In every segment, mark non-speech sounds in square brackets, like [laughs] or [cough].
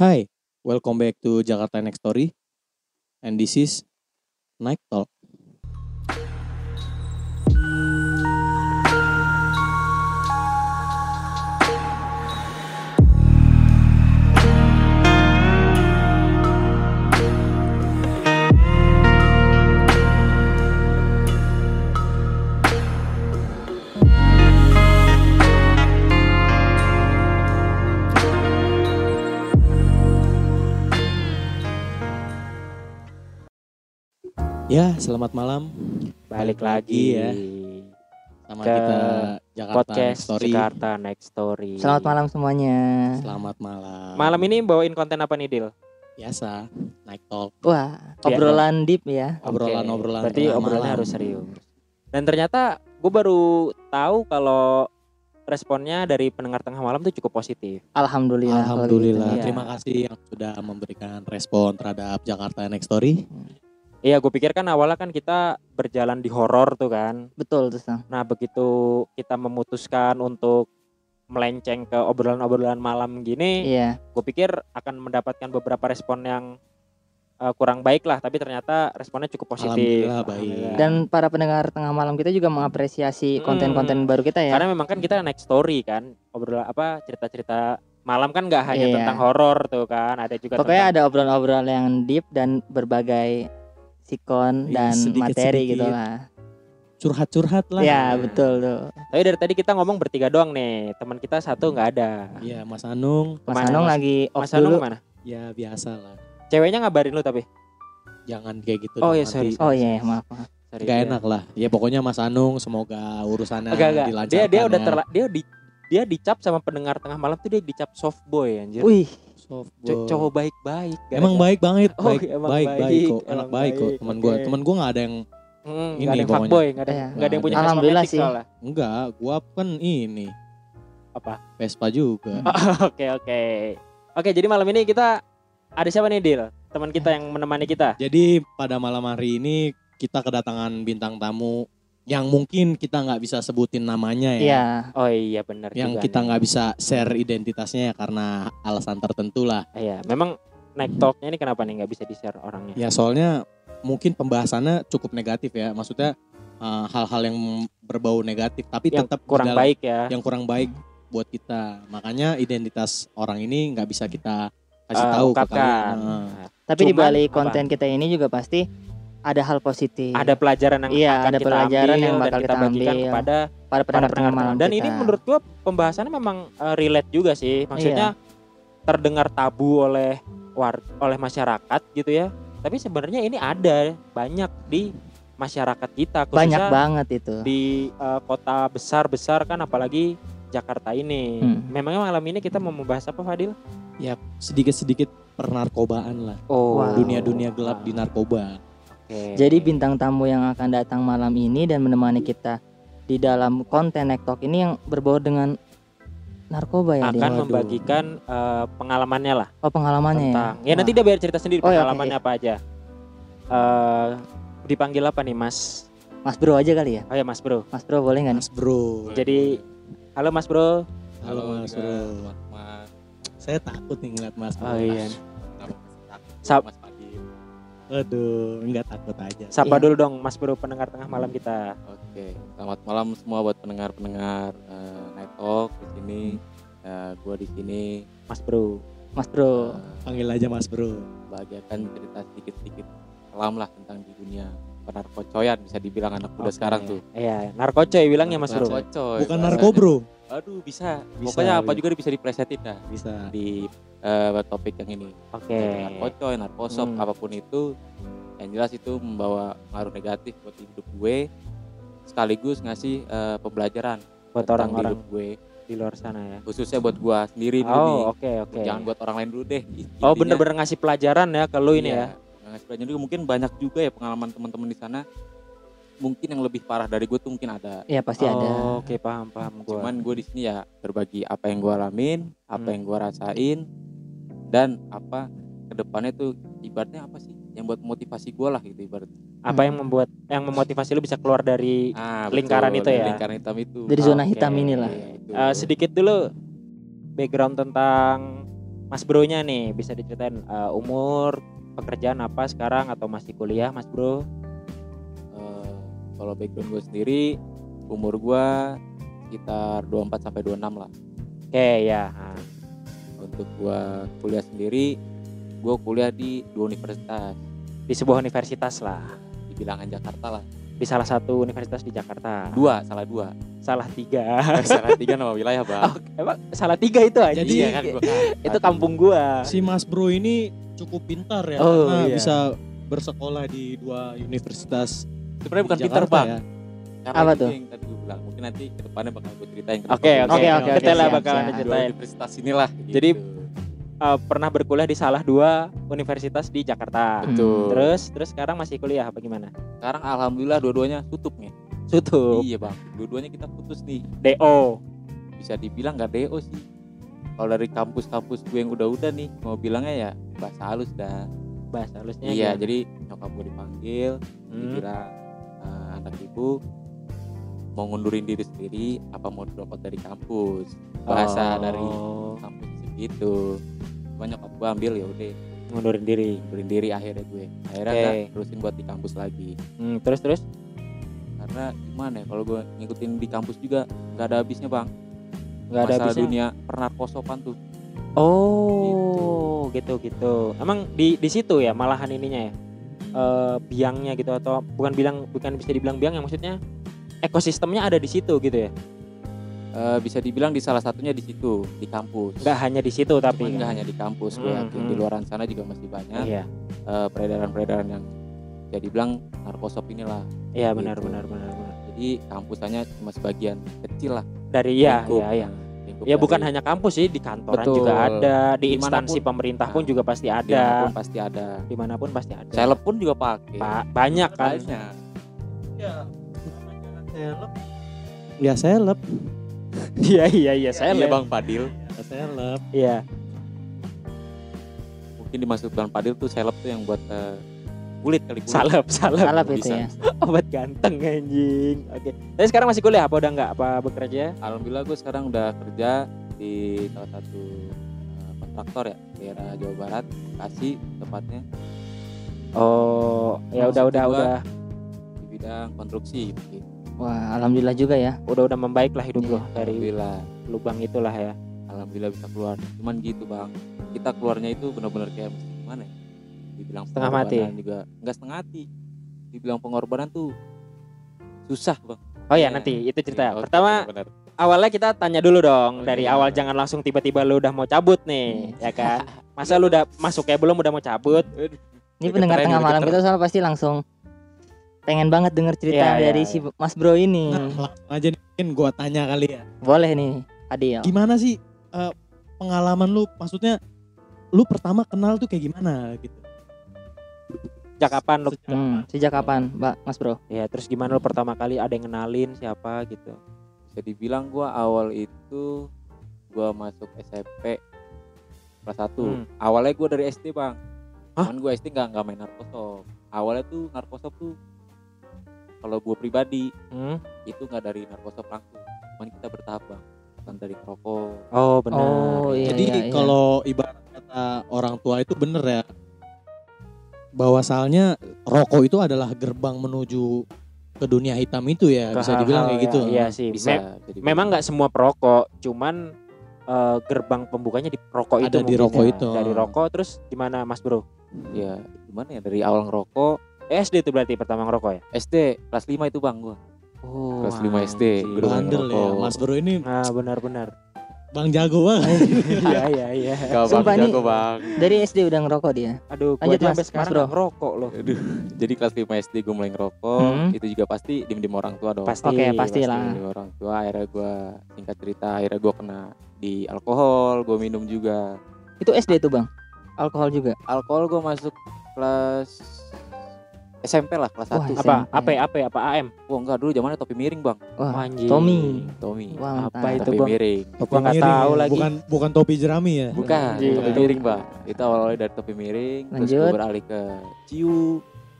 Hi, welcome back to Jakarta Next Story. And this is Night Talk. Ya, selamat malam. Balik lagi ya. Sama Ke kita Jakarta podcast Next Story. Jakarta Next Story. Selamat malam semuanya. Selamat malam. Malam ini bawain konten apa nih Dil? biasa, Night Talk. Wah, obrolan deep ya. Obrolan-obrolan Oke, Berarti obrolannya malam. harus serius. Dan ternyata gue baru tahu kalau responnya dari pendengar tengah malam tuh cukup positif. Alhamdulillah. kalau Alhamdulillah. gitu. Iya. Terima kasih yang sudah memberikan respon terhadap Jakarta Next Story. Iya, gue pikir kan awalnya kan kita berjalan di horor tuh kan. Betul tuh, Sang. Nah, begitu kita memutuskan untuk melenceng ke obrolan-obrolan malam gini, Iya. gue pikir akan mendapatkan beberapa respon yang eh, kurang baik lah, tapi ternyata responnya cukup positif. Alhamdulillah, baik. Dan para pendengar tengah malam kita juga mengapresiasi Hmm. konten-konten baru kita ya. karena memang kan kita next story kan, obrolan apa cerita-cerita malam kan nggak hanya Iya. tentang horor tuh kan, ada juga Pokoknya tentang ada obrolan-obrolan yang deep dan berbagai sikon Iya, dan sedikit-sedikit. materi gitu lah. Curhat-curhat lah. Ya, betul tuh. Tapi dari tadi kita ngomong bertiga doang nih, teman kita satu nggak ada. Iya, Mas Anung. Mas Anung lagi off Mas Anung dulu. mana? Ya biasa lah. Ceweknya ngabarin lu tapi. Jangan kayak gitu. Oh, iya, sorry. Oh iya, maaf, maaf. Sorry, Gak dia- enak lah. Ya pokoknya Mas Anung semoga urusannya Enggak, enggak. dilancarkan. Dia dia udah ya. terla dia di dia dicap sama pendengar tengah malam tuh dia dicap soft boy anjir. Wih, Soft Co- boy. cowok baik-baik. Emang baik banget, Oh, baik, emang baik, baik, baik kok, anak baik kok. baik, Teman oke. gua, teman gua nggak ada yang Hmm, Ini nggak ada yang pokoknya. fuckboy, nggak ada, Iya. nggak ada yang punya Alhamdulillah sih. soalnya. enggak. Gua kan ini Apa? Vespa juga. [laughs] Oke oke. Oke jadi malam ini kita ada siapa nih Dil? Teman kita yang menemani kita. Jadi pada malam hari ini kita kedatangan bintang tamu yang mungkin kita nggak bisa sebutin namanya ya. iya. Oh iya benar. Yang juga kita nggak bisa share identitasnya ya karena alasan tertentu lah. Iya memang naik talknya ini kenapa nih nggak bisa di share orangnya? Ya soalnya mungkin pembahasannya cukup negatif ya. Maksudnya uh, hal-hal yang berbau negatif tapi yang tetap kurang dalam- baik ya. yang kurang baik buat kita. Makanya identitas orang ini nggak bisa kita kasih Eh, tahu ke kalian. Nah, Tapi di balik apa? konten kita ini juga pasti ada hal positif. Ada pelajaran yang Iya, akan ada kita pelajaran ambil yang dan bakal kita kita bagikan ambil. kepada para pendengar malam Dan kita. ini menurut gua pembahasannya memang eh, relate juga sih. Maksudnya terdengar tabu oleh war oleh masyarakat gitu ya. Tapi sebenarnya ini ada banyak di masyarakat kita banyak khususnya banget itu. di eh, kota besar-besar kan apalagi Jakarta ini. Hmm. Memangnya malam ini kita mau membahas apa Fadil? sedikit-sedikit pernarkobaan lah. Oh, Wow. Dunia-dunia gelap di narkoba. Oke. Jadi bintang tamu yang akan datang malam ini dan menemani kita di dalam konten Nektok ini yang berbau dengan narkoba ya akan dia. Membagikan eh, pengalamannya lah Oh pengalamannya tentang. ya. Ya nanti dia biar cerita sendiri Oh, ya, oke, pengalamannya apa aja. Eh dipanggil apa nih Mas? Mas Bro aja kali ya. Oh ya Mas Bro. Mas Bro boleh nggak? nih? Mas Bro. Jadi halo Mas Bro. Halo Mas Bro. Mas. Saya takut nih ngeliat Mas Bro. Oh iya. Kenapa Aduh, enggak takut aja. Sapa Iya. dulu dong Mas Bro pendengar tengah malam kita. Oke, selamat malam semua buat pendengar-pendengar eh, Night Talk di sini. Eh, gua di sini Mas Bro. Mas Bro. eh, Panggil aja Mas Bro. bahagiakan cerita sedikit-sedikit kelam lah tentang di dunia penarkocoyan bisa dibilang anak muda Oke. sekarang tuh. Iya, narkocoy bilangnya Mas Bro. Narkocoy. Bukan narko Bro. Aduh, bisa. Bisa, Pokoknya apa bisa. juga bisa diplesetin dah Bisa. di eh, topik yang ini. Oke. narkocoy, narkosop, Hmm. apa pun itu yang jelas itu membawa pengaruh negatif buat hidup gue sekaligus ngasih eh, pembelajaran Buat orang-orang hidup gue di luar sana ya. khususnya buat gue sendiri dulu nih Oh, oke oke. jangan buat orang lain dulu deh Oh, Intinya, bener-bener ngasih pelajaran ya ke lu ini ya. iya, ngasih pelajaran juga mungkin banyak juga ya pengalaman teman-teman di sana mungkin yang lebih parah dari gue tuh mungkin ada Iya pasti ada. Oh, Oke, paham paham gua. cuman gue di sini ya berbagi apa yang gue alamin apa Hmm. yang gue rasain dan apa ke depannya tuh ibaratnya apa sih yang buat motivasi gue lah gitu ibarat apa yang membuat yang memotivasi lu bisa keluar dari ah, Lingkaran itu dari ya? lingkaran hitam itu Dari zona Oke. hitam inilah. Iya, itu. Eh, sedikit dulu background tentang Mas Bro-nya nih bisa diceritain eh, umur, pekerjaan apa sekarang atau masih kuliah Mas Bro? Eh, kalau background gue sendiri umur gue sekitar 24 sampai 26 lah Oke ya. Nah, untuk gue kuliah sendiri gue kuliah di dua universitas Di sebuah universitas lah. di bilangan Jakarta lah Di salah satu universitas di Jakarta. dua salah dua Salah tiga. salah tiga nama wilayah bang [laughs] Oh, emang salah tiga itu aja. Jadi- iya kan gua kan. itu kampung gua. Si Mas Bro ini cukup pintar ya Oh, karena iya. bisa bersekolah di dua universitas sebenarnya bukan Jakarta bang ya. Karena Apa tuh? yang tadi gue bilang mungkin nanti ke depannya bakal gue ceritain Oke, oke, Oke, oke, oke. oke, Kita lah bakalan dua ceritain. universitas inilah Jadi, gitu. Eh, pernah berkuliah di salah dua universitas di Jakarta. betul Terus terus sekarang masih kuliah apa gimana? sekarang alhamdulillah dua-duanya tutup nih Tutup. iya bang dua-duanya kita putus nih DO. bisa dibilang gak DO sih kalau dari kampus-kampus gue yang udah-udah nih mau bilangnya ya bahasa halus dah Bahasa halusnya. iya gimana? jadi nyokap gue dipanggil Hmm. dibilang "Eh, anak ibu mau ngundurin diri sendiri apa mau dropot dari kampus bahasa Oh, dari kampus segitu cuma nyokap gue ambil ya udah ngundurin diri. ngundurin diri akhirnya gue akhirnya Oke. nggak terusin buat di kampus lagi Hmm, terus terus karena gimana ya kalau gue ngikutin di kampus juga nggak ada habisnya bang nggak ada habisnya. dunia pernarkosopan tuh Oh, gitu gitu. Emang di di situ ya malahan ininya ya. Eh, biangnya gitu atau bukan bilang bukan bisa dibilang biang yang maksudnya ekosistemnya ada di situ gitu ya. Eh, bisa dibilang di salah satunya di situ di kampus Nggak hanya di situ tapi nggak hanya di kampus gue Hmm, yakin hmm. di luar sana juga masih banyak Iya. eh, peredaran-peredaran yang bisa dibilang narkosop inilah Iya benar Gitu. benar benar benar. jadi kampusannya cuma sebagian kecil lah Dari ya lingkup. ya ya. Lingkup Ya bukan hanya kampus sih, di kantoran Betul. juga ada, di instansi pemerintah pun Nah, juga pasti ada. di mana pun pasti ada Di mana pun pasti ada. seleb pun juga pakai Pak, banyak kan. banyak Ya seleb. [laughs] Iya iya iya, saya iya bang Padil Ya seleb. Iya. mungkin dimasukkan Padil tuh seleb tuh yang buat eh, kulit kali kulit Salep, salep. Salap itu bisa. ya. [laughs] Obat ganteng anjing. Oke. Tapi sekarang masih kuliah apa udah enggak? Apa bekerja? alhamdulillah gue sekarang udah kerja di salah satu eh, kontraktor ya daerah Jawa Barat Bekasi tepatnya Oh, ya udah udah udah di bidang konstruksi gitu. Wah, alhamdulillah juga ya. udah udah membaik lah hidup Iya. lo dari alhamdulillah lubang itulah ya. alhamdulillah bisa keluar cuman gitu bang kita keluarnya itu benar-benar kayak mesti gimana ya dibilang Setengah mati. juga enggak setengah mati dibilang pengorbanan tuh susah bang Oh ya Iya. nanti itu cerita. Iya, oke, Pertama benar. awalnya kita tanya dulu dong Oh, dari iya. awal jangan langsung tiba-tiba lu udah mau cabut nih, ya kan? Masa lu udah masuk ya belum udah mau cabut? Ini pendengar tengah malam kita soal pasti langsung pengen banget denger cerita Iya, dari iya, si Mas Bro ini. Nah, aja nih mungkin gua tanya kali ya. Boleh nih, Adil. Gimana sih eh, pengalaman lu? Maksudnya lu pertama kenal tuh kayak gimana gitu? Sejak kapan lu? Sejak Hmm, sejak kapan, Mbak Mas Bro? Ya terus gimana lu pertama kali ada yang kenalin siapa gitu? bisa dibilang gua awal itu gua masuk SMP kelas 1 Hmm. awalnya gua dari SD bang Hah? cuman gua SD nggak nggak main narkosop awalnya tuh narkosop tuh kalau gua pribadi Hmm? itu nggak dari narkosop langsung cuman kita bertahap bang bukan dari rokok Oh benar. Oh, iya. Jadi kalau ibarat kata orang tua itu bener ya bahwasalnya rokok itu adalah gerbang menuju ke dunia hitam itu ya Ke bisa dibilang kayak gitu. ya, Iya sih. bisa Me- jadi memang nggak semua perokok, cuman eh, gerbang pembukanya di rokok itu Ada di rokok ya. itu. Dari rokok terus gimana Mas Bro? ya gimana ya dari awal ngerokok SD itu berarti pertama ngerokok ya? SD kelas 5 itu bang gua Oh, Kelas lima SD, Bandel ya. Mas Bro ini Nah, benar-benar. bang jago banget. [laughs] Iya, iya, iya. Gak Sumpah bang nih. jago bang Dari SD udah ngerokok dia. Aduh, gua Lanjut, aja Mas. sampai Mas sekarang Bro. ngerokok loh. Aduh, [laughs] jadi kelas 5 SD gue mulai ngerokok, Hmm. itu juga pasti diem-diem orang tua dong. Pasti. Oke, pastilah. Diem-diem orang tua, akhirnya gue singkat cerita, akhirnya gue kena di alkohol, gue minum juga. Itu SD tuh, Bang. Alkohol juga. Alkohol gue masuk kelas SMP lah, kelas Wah, 1. SMP. Apa? AP, AP, apa AM? Wah enggak, dulu zamannya topi miring bang. Wah, Anjing. Tommy. Tommy. Wah, Apa itu, topi Bang? miring. Gua nggak miring tahu ya, lagi. Bukan bukan topi jerami ya. Bukan, Anjing. topi miring bang. Itu awalnya dari topi miring, terus Lanjut. gue beralih ke Ciu,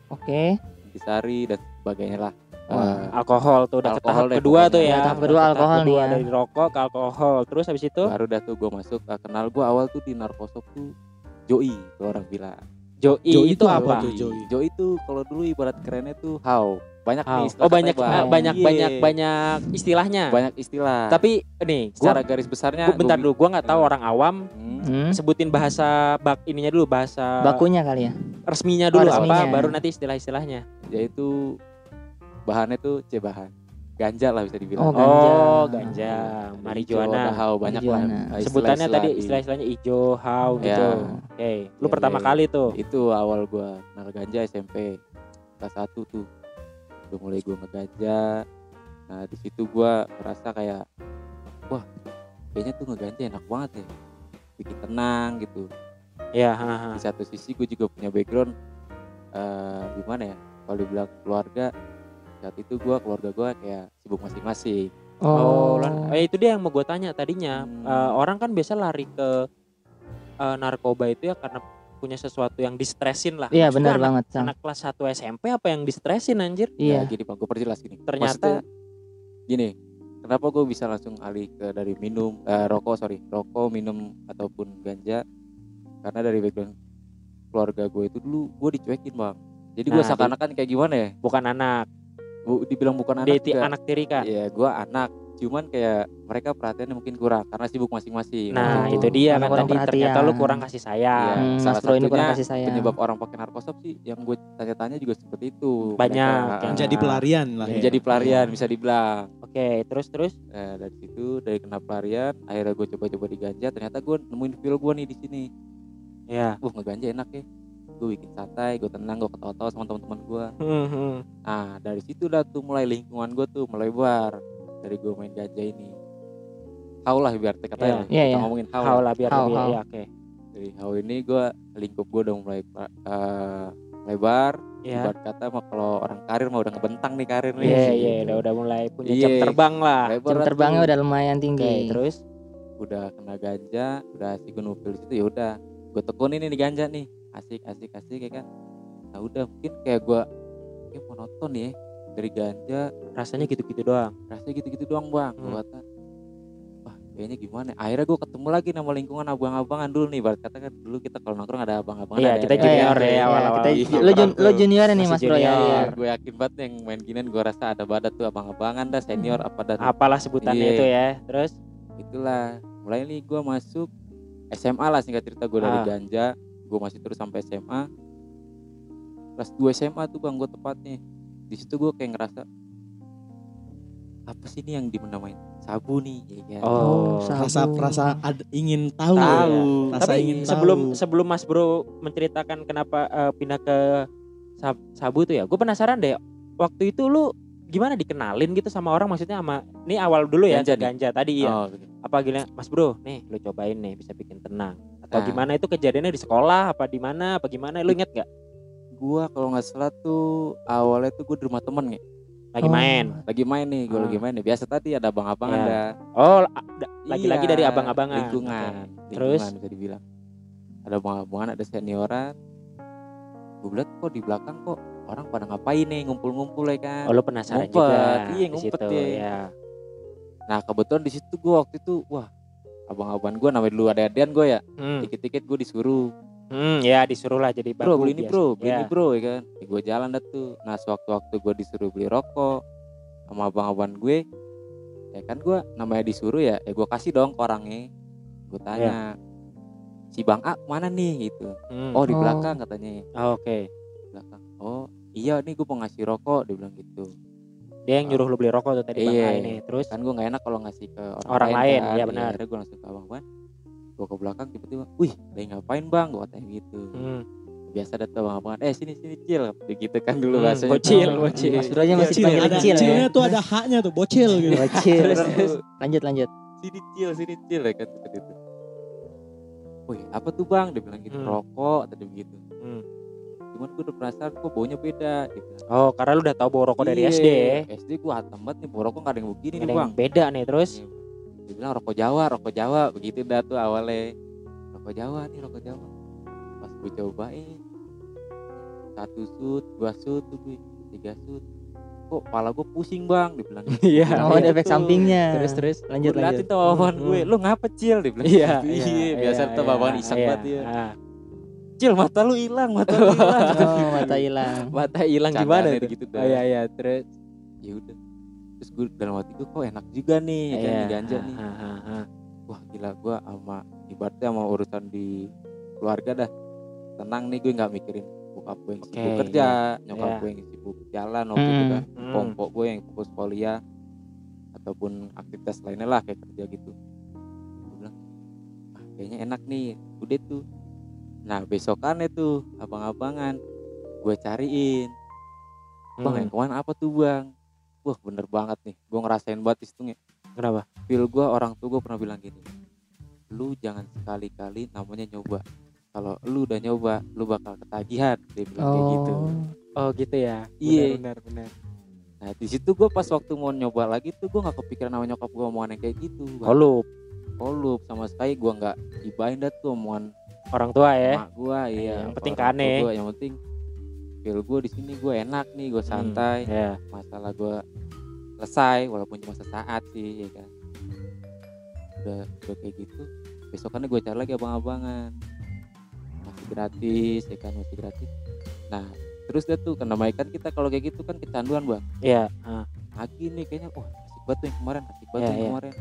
Oke. Intisari, dan sebagainya lah. Eh, alkohol tuh udah ke alkohol tahap deh kedua tuh ya. Ya, tahap kedua ke alkohol nih kedua, ya. dari rokok ke alkohol. Terus habis itu baru dah tuh gue masuk eh, kenal gue awal tuh di narkosop tuh Joey tuh orang bilang Joi, Joi itu itu apa tuh? Joey? Joey tuh kalau dulu ibarat kerennya tuh how banyak How? nih istilah Oh banyak Bang. banyak Iya. banyak banyak istilahnya. banyak istilah Tapi nih, secara gua, garis besarnya gua bentar gua- dulu, gua nggak tahu Eh. orang awam Hmm, Hmm? sebutin bahasa bak ininya dulu, bahasa Bakunya kali ya. resminya Oh, dulu resminya. apa, baru nanti istilah-istilahnya. yaitu bahannya tuh C bahan ganja lah bisa dibilang Oh, ganja. Oh, ganja, Hijau, marijuana. how banyak lah Sebutannya tadi di- istilah-istilahnya ijo, how Ya. gitu. Oke, lu Ya, pertama ya. kali tuh. itu awal gua kenal ganja SMP kelas 1 tuh udah mulai gua ngeganja nah di situ gua ngerasa kayak wah kayaknya tuh ngeganja enak banget ya bikin tenang gitu Ya, haha. di satu sisi gue juga punya background eh gimana ya kalau dibilang keluarga saat itu gua keluarga gua kayak sibuk masing-masing Oh, Oh, eh, itu dia yang mau gue tanya tadinya. Hmm. Eh, orang kan biasa lari ke eh, narkoba itu ya karena punya sesuatu yang distresin lah. Iya benar anak, banget, Sang. anak kelas 1 SMP apa yang distresin anjir? Iya. Nah, gini bang gue perjelas gini Ternyata- Maksudnya, gini kenapa gue bisa langsung alih ke dari minum eh, rokok sorry rokok minum ataupun ganja karena dari background keluarga gue itu dulu gue dicuekin bang jadi gue Nah, seakan-akan kayak gimana ya Bukan anak, Bu, dibilang bukan anak ti- juga. anak tiri kan. Iya, gue anak. Cuman kayak mereka perhatiannya mungkin kurang karena sibuk masing-masing. Nah, Oh, itu dia kan tadi ternyata perhatian. lu kurang kasih Iya, sayang. Hmm, salah Bro ini kurang kasih sayang. penyebab orang pakai narkosop sih yang gue tanya-tanya juga seperti itu. Banyak Mereka, yang Jadi pelarian lah ya. menjadi pelarian bisa dibilang. Oke, terus terus Eh, dari situ dari kena pelarian, akhirnya gue coba-coba di ganja. Ternyata gue nemuin feel gue nih di sini. ya. Wah ngeganja enak ya. Gue bikin santai, gue tenang, gue ketawa-tawa sama teman-teman gue. Hmm, hmm. Nah dari situ dah tuh mulai lingkungan gue tuh melebar dari gue main ganja ini. How lah biar katanya. Iya, kita iya. ngomongin how. How lah. lah biar How, lebih how. ya oke. Dari how ini gue lingkup gue udah mulai eh, lebar. Ya. Ibarat kata mah kalau orang karir mah udah ngebentang nih karir nih. Iya, iya, udah udah mulai punya Iya. jam terbang lah. Lebar Jam terbangnya tuh. udah lumayan tinggi. terus udah kena ganja, udah asik gue nupil situ ya udah. Gue tekunin ini di ganja nih. Asik, asik, asik ya kan. Nah udah mungkin kayak gue kayak monoton ya dari ganja rasanya gitu-gitu doang. rasanya gitu-gitu doang bang Hmm. Gua kata wah kayaknya gimana akhirnya gue ketemu lagi nama lingkungan abang-abangan dulu nih barat kata kan dulu kita kalau nongkrong ada abang-abangan Iya, ada kita junior ya, Iya, awal-awal. kita- Iya, lu, jun, lu junior nih Mas Bro ya. gue yakin banget yang main ginian gue rasa ada badat tuh abang-abangan dah senior apa dah tuh. Apalah sebutannya Iya. itu ya. Terus itulah mulai nih gue masuk SMA lah singkat cerita gue dari Ah. ganja gue masih terus sampai SMA kelas 2 SMA tuh bang gue tepatnya di situ gue kayak ngerasa apa sih ini yang dimenamain sabu nih ya kan? Oh, sabu. Rasa rasa ad- ingin tahu. Tahu. ya. Rasa Tapi ingin sebelum tahu. sebelum Mas Bro menceritakan kenapa eh, pindah ke sab- sabu tuh ya, gue penasaran deh. Waktu itu lu gimana dikenalin gitu sama orang maksudnya sama ini awal dulu ya Ganja ganja tadi ya. Oh, gitu. Apa gila Mas Bro, nih lu cobain nih bisa bikin tenang. Atau Nah. gimana itu kejadiannya di sekolah apa di mana apa gimana lu inget gak? gua kalau nggak salah tuh awalnya tuh gue di rumah temen nih Lagi Oh. main. lagi main nih gue Ah. lagi main nih biasa tadi ada abang-abangan Ya. dah Oh, a- da- lagi-lagi Iya, dari abang-abangan. lingkungan. Terus? lingkungan bisa dibilang ada abang-abangan ada senioran gue bilang kok di belakang kok orang pada ngapain nih ngumpul-ngumpul ya kan Oh, lu penasaran Ngumpet, juga. iya, di ngumpet situ, ya. ya. nah kebetulan di situ gue waktu itu wah abang-abang gue namanya dulu ada adian gue ya Hmm. dikit-dikit gue disuruh Hmm, ya disuruh lah jadi bro beli ini biasa. bro beli Ya. ini bro ya kan ya, gue jalan dah tuh nah sewaktu-waktu gue disuruh beli rokok sama abang-abang gue ya kan gue namanya disuruh ya ya gue kasih dong ke orangnya gue tanya si bang A mana nih gitu Hmm. oh di Oh. belakang katanya Oh, Oke. Di belakang oh iya nih gue mau ngasih rokok dia bilang gitu Dia yang nyuruh lu beli rokok tuh tadi Bang Iya. A ini. Terus kan gue nggak enak kalau ngasih ke orang, Orang lain, kan. iya benar. akhirnya gue langsung ke abang bang gue ke belakang tiba-tiba wih lagi ngapain bang gue katanya gitu hmm. biasa datang abang abang eh sini sini cil begitu kan dulu Hmm, bahasanya bocil, Oh, bocil. iya. Mas aja masih ada kecil ya. cilnya tuh ada haknya tuh bocil gitu. Bocil. Tuh, lanjut lanjut. sini cil sini cil ya kan seperti itu Wih apa tuh bang dia bilang gitu Hmm. rokok tadi begitu Hmm. Cuman gue udah penasaran kok baunya beda dia bilang Oh, karena lu udah tahu bawa rokok dari Iya, SD ya. SD gue hatam banget nih bawa rokok gak ada yang begini nih bang beda nih terus. Iya, dia bilang rokok Jawa rokok Jawa begitu dah tuh awalnya rokok Jawa nih rokok Jawa pas gue cobain satu sud dua sud tuh tiga sud kok pala gue pusing bang dibilang gitu. Iya. Oh, ada efek sampingnya. Terus terus. lanjut lanjut. tuh bawahan Hmm, gue hmm. lu ngapa cil dibilang Iya, gitu. iya, biasa iya, tuh bawahan iseng banget ya Ah. cil mata lu hilang mata lu [laughs] hilang Oh, mata hilang. Mata hilang gimana tuh? gitu Oh iya iya terus. ya udah terus gue dalam hati gue kok enak juga nih kan nih ganja nih Ah, ah, ah. wah gila gue sama ibaratnya sama urusan di keluarga dah tenang nih gue nggak mikirin bokap gue yang sibuk Oke, kerja nyokap iya. gue yang sibuk jalan waktu itu Hmm. kan Hmm. kompok gue yang fokus kuliah ataupun aktivitas lainnya lah kayak kerja gitu gue bilang ah, kayaknya enak nih udah tuh nah besokannya tuh abang-abangan gue cariin bang Hmm. yang ke mana apa tuh bang wah bener banget nih gue ngerasain banget di situ Kenapa? feel gue orang tua gue pernah bilang gini lu jangan sekali-kali namanya nyoba kalau lu udah nyoba lu bakal ketagihan dia bilang kayak gitu Oh. Oh gitu ya. Iya. Benar benar. nah di situ gue pas waktu mau nyoba lagi tuh gue nggak kepikiran sama nyokap gue omongan yang kayak gitu. Oh lu Kolup sama sekali gue nggak ibain dah tuh omongan orang tua ya. mak gue iya yang penting kane. gua, yang penting feel gue di sini gue enak nih gue santai Ya. masalah gue selesai walaupun cuma sesaat sih ya kan udah udah kayak gitu besokannya gue cari lagi abang-abangan masih gratis ya kan masih gratis nah terus dia tuh karena kan kita kalau kayak gitu kan kecanduan bang Iya. ah. lagi nih kayaknya wah asik banget tuh yang kemarin asik banget Iya, tuh yang iya. kemarin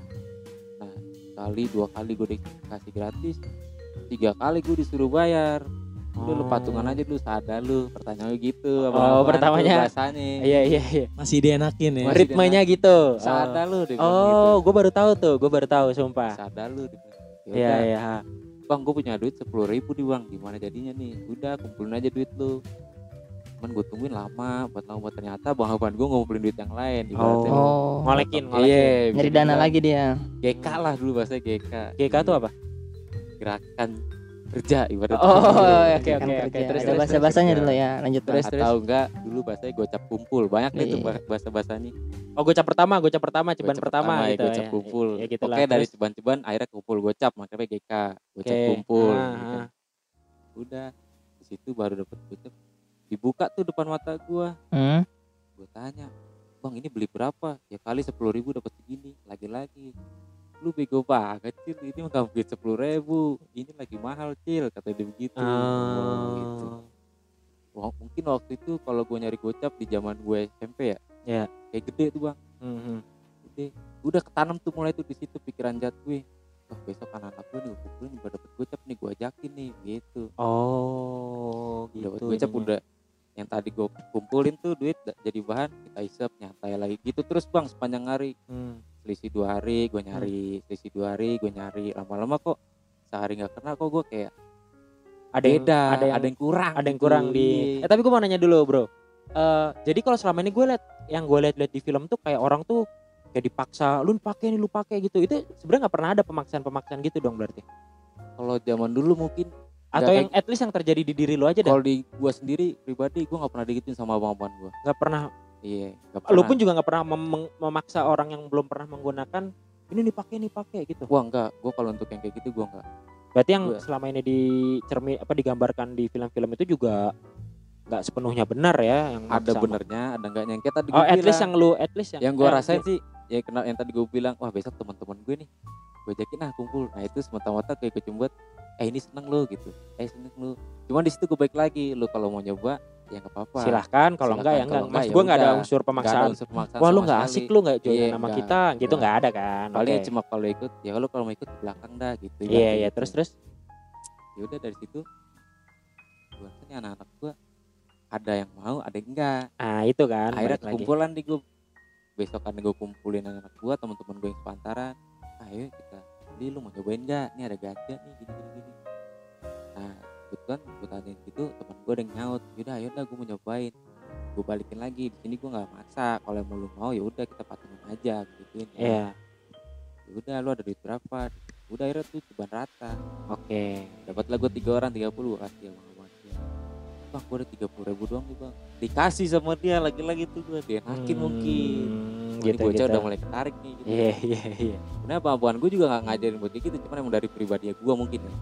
nah kali dua kali gue dikasih gratis tiga kali gue disuruh bayar udah lu Oh. patungan aja dulu sadar lu pertanyaan gitu Oh, abang-abangan tuh pertamanya. bahasanya Iya iya iya. Masih dienakin ya. Masih Ritmenya gitu. sadar lu Oh, gue baru tahu tuh. Gue baru tahu gitu. sumpah. sadar lu. Ya Iya iya. bang gue punya duit sepuluh ribu nih bang gimana jadinya nih udah kumpulin aja duit lu cuman gue tungguin lama buat lama buat ternyata bang abang gue ngumpulin duit yang lain ibaratnya. Oh. Ngolekin, Iya, ngolekin. Nyari dana lagi dia. GK lah dulu bahasa GK GK tuh apa? Gerakan kerja ibaratnya Oh, oke Kan oke oke. kerja. Terus Ada terus. bahasa bahasanya terus. dulu ya. Lanjut Terus, terus. atau enggak dulu bahasanya gocap kumpul banyak nih tuh Iya. bahasa bahasanya Oh, gocap pertama, gocap pertama, ceban pertama, ya gitu. gocap ya. kumpul Ya, gitu oke lah. dari ceban-ceban akhirnya kumpul gocap makanya GK gocap Oke. kumpul Ah, gitu kan. ah. udah di situ baru dapet gocap dibuka tuh depan mata gua Hmm. gue tanya bang ini beli berapa ya kali sepuluh ribu dapat segini lagi-lagi lu bego banget cil ini mah duit sepuluh ribu ini lagi mahal cil kata dia begitu Oh. gitu. Wah, mungkin waktu itu kalau gue nyari gocap di zaman gue SMP ya Iya. kayak gede tuh bang Mhm. gede udah ketanam tuh mulai tuh di situ pikiran jahat gue wah besok anak-anak gue nih gue pukulin gue dapet gocap nih gue ajakin nih gitu Oh, gitu. dapat gocap udah yang tadi gue kumpulin tuh duit jadi bahan kita isep nyantai lagi gitu terus bang sepanjang hari Hmm. Selisih dua hari gue nyari selisih dua hari gue nyari lama-lama kok sehari nggak kena kok gue kayak Ada yang, beda ada yang, ada yang kurang ada yang gitu. kurang di. Iya. Eh tapi gue mau nanya dulu bro. Eh jadi kalau selama ini gue liat yang gue liat-liat di film tuh kayak orang tuh kayak dipaksa, lu pakai nih, lu pakai gitu. Itu sebenarnya nggak pernah ada pemaksaan-pemaksaan gitu dong berarti. kalau zaman dulu mungkin Atau yang at least yang terjadi di diri lu aja dah. kalau di gue sendiri pribadi gue nggak pernah digituin sama abang-abang gue Nggak pernah. Iya nggak Lu pun juga nggak pernah mem- mem- memaksa orang yang belum pernah menggunakan ini nih pakai nih pakai gitu. Wah enggak, gue kalau untuk yang kayak gitu gue enggak. Berarti yang Gua- selama ini dicermi apa digambarkan di film-film itu juga nggak sepenuhnya benar ya yang Ada maksa- benernya, ada enggaknya. Yang kayak tadi Oh, at least yang lu at least yang yang gue eh, rasain sih, ya kenal yang tadi gue bilang, wah besok teman-teman gue nih, gue ajakin ah kumpul. Nah itu semata-mata kayak gue eh ini seneng lo gitu, eh seneng lo. Cuman di situ gue baik lagi, lo kalau mau nyoba ya nggak apa-apa. silahkan kalau enggak ya enggak enggak maksud ya gue nggak ada unsur pemaksaan. unsur pemaksaan wah lu sama nggak asik lu nggak join Iya, sama enggak, kita gitu enggak. nggak ada kan? Paling Oke. cuma kalau ikut, ya kalau kalau mau ikut belakang dah gitu. iya ibaratnya iya gitu. terus terus. Ya udah dari situ gue anak-anak gue ada yang mau ada yang enggak ah itu kan akhirnya kumpulan di gue besok kan gue kumpulin anak-anak gue teman-teman gue yang sepantaran. Ayo kita beli lu mau cobain nggak? Ini ada ganja nih gini gini gini kebetulan gue tanyain gitu teman gue ada yang nyaut yaudah ayo gue mau nyobain. Gue balikin lagi di sini gue nggak maksa kalau mau lu mau ya udah kita patungan aja gituin iya. Ya udah lu ada duit berapa? Udah akhirnya tuh cobaan rata. Oke. Dapatlah gue tiga orang tiga puluh kasih ya bang abang dia bang gue ada tiga puluh ribu doang nih bang. Dikasih sama dia lagi-lagi tuh gue dienakin mungkin Hmm, ini gitu bocah gitu. udah mulai ketarik nih gitu. iya iya iya. Sebenarnya abang gue juga gak ngajarin buat gitu, cuman emang dari pribadi gue mungkin ya.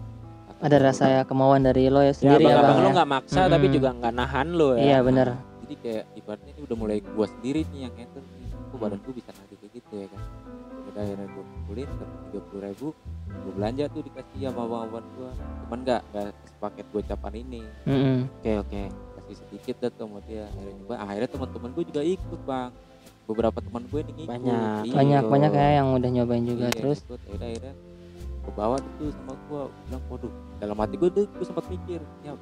Ada rasa kemauan dari lo ya ya sendiri ya, abang bang abang lu ya. nggak maksa tapi Mm-mm. juga nggak nahan lu ya Iya bener. Itu jadi kayak ibaratnya ini udah mulai gua sendiri nih yang handle nih kok badan gua bisa nagih kayak gitu ya kan udah akhirnya gua kumpulin tiga puluh ribu gua belanja tuh dikasih sama abang-abang gua cuman nggak nggak sepaket gocapan ini Mm-mm. Oke oke. kasih sedikit dah tuh sama dia akhirnya nyoba akhirnya teman-teman gue juga ikut bang beberapa teman gue nih Banyak. Iya. banyak banyak ya yang udah nyobain juga Iya, terus ikut. akhirnya akhirnya gue bawa tuh sama gue bilang waduh dalam hati gue tuh gue sempat mikir ya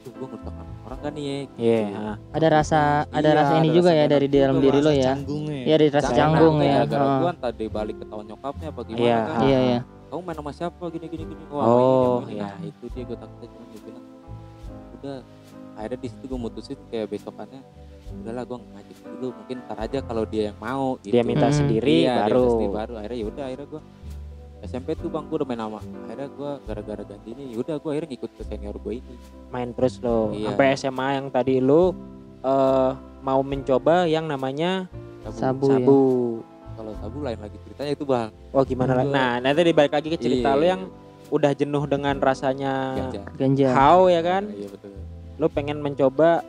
tuh gue ngerusak orang kan nih ya gitu. Iya. ah. ada rasa ada Iya, rasa ini ada juga rasa ya dari dalam diri lo ya canggungnya Iya dari rasa canggung sampai ya gara-gara Heeh. gue entah dia balik ke tahun nyokapnya apa gimana Iya. kan iya iya kamu main sama siapa gini gini gini Wah, Oh, iya. nah itu dia gue takutnya cuma dia bilang udah akhirnya di situ gue mutusin kayak besokannya udahlah gue ngajak dulu mungkin ntar aja kalau dia yang mau gitu. Dia minta Hmm. sendiri Iya, dia baru. pasti baru akhirnya yaudah akhirnya gue SMP tuh bang gue udah main nama akhirnya gue gara-gara ganti ini yaudah gue akhirnya ngikut ke senior gue ini main terus lo Iya. sampai SMA yang tadi lo eh mau mencoba yang namanya Sabu. ya. sabu. kalau sabu lain lagi ceritanya itu bang Oh gimana lah? Gua- Nah nanti dibalik lagi ke cerita Iya. lo yang udah jenuh dengan rasanya ganja ganja how ya kan? iya betul Lo pengen mencoba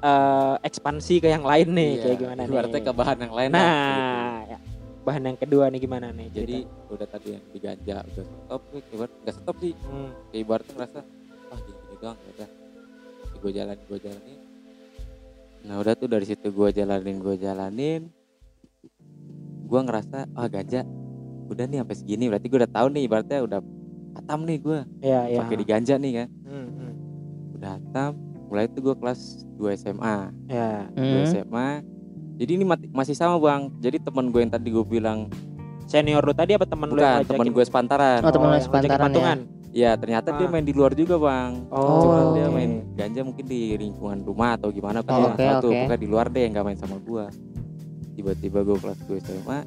eh ekspansi ke yang lain nih Iya, kayak gimana nih? ke bahan yang lain lah, gitu. Nah ya. Bahan yang kedua nih gimana nih? jadi udah tadi yang di ganja udah stop gue ibarat nggak stop sih cerita? Hmm. kayak ibaratnya ngerasa ah gini gini doang ya udah gue jalanin gue jalanin nah udah tuh dari situ gue jalanin gue jalanin gue ngerasa ah ganja udah nih sampai segini berarti gue udah tahu nih ibaratnya udah hatam nih gue Iya iya. pakai di ganja nih kan Hmm, hmm. udah hatam mulai itu gue kelas 2 SMA Ya. 2 Hmm. SMA jadi ini mati- masih sama bang. Jadi teman gue yang tadi gue bilang Senior lu tadi apa teman lu bukan yang teman gue sepantaran. Oh, teman lu yang ngajakin sepantaran ya. ya ternyata dia Ah. main di luar juga bang. Oh, Cuman dia main ganja mungkin di lingkungan rumah atau gimana kan Oh, tahu tuh, oke. pokoknya di luar deh nggak main sama gua. Tiba-tiba gua kelas 2 SMA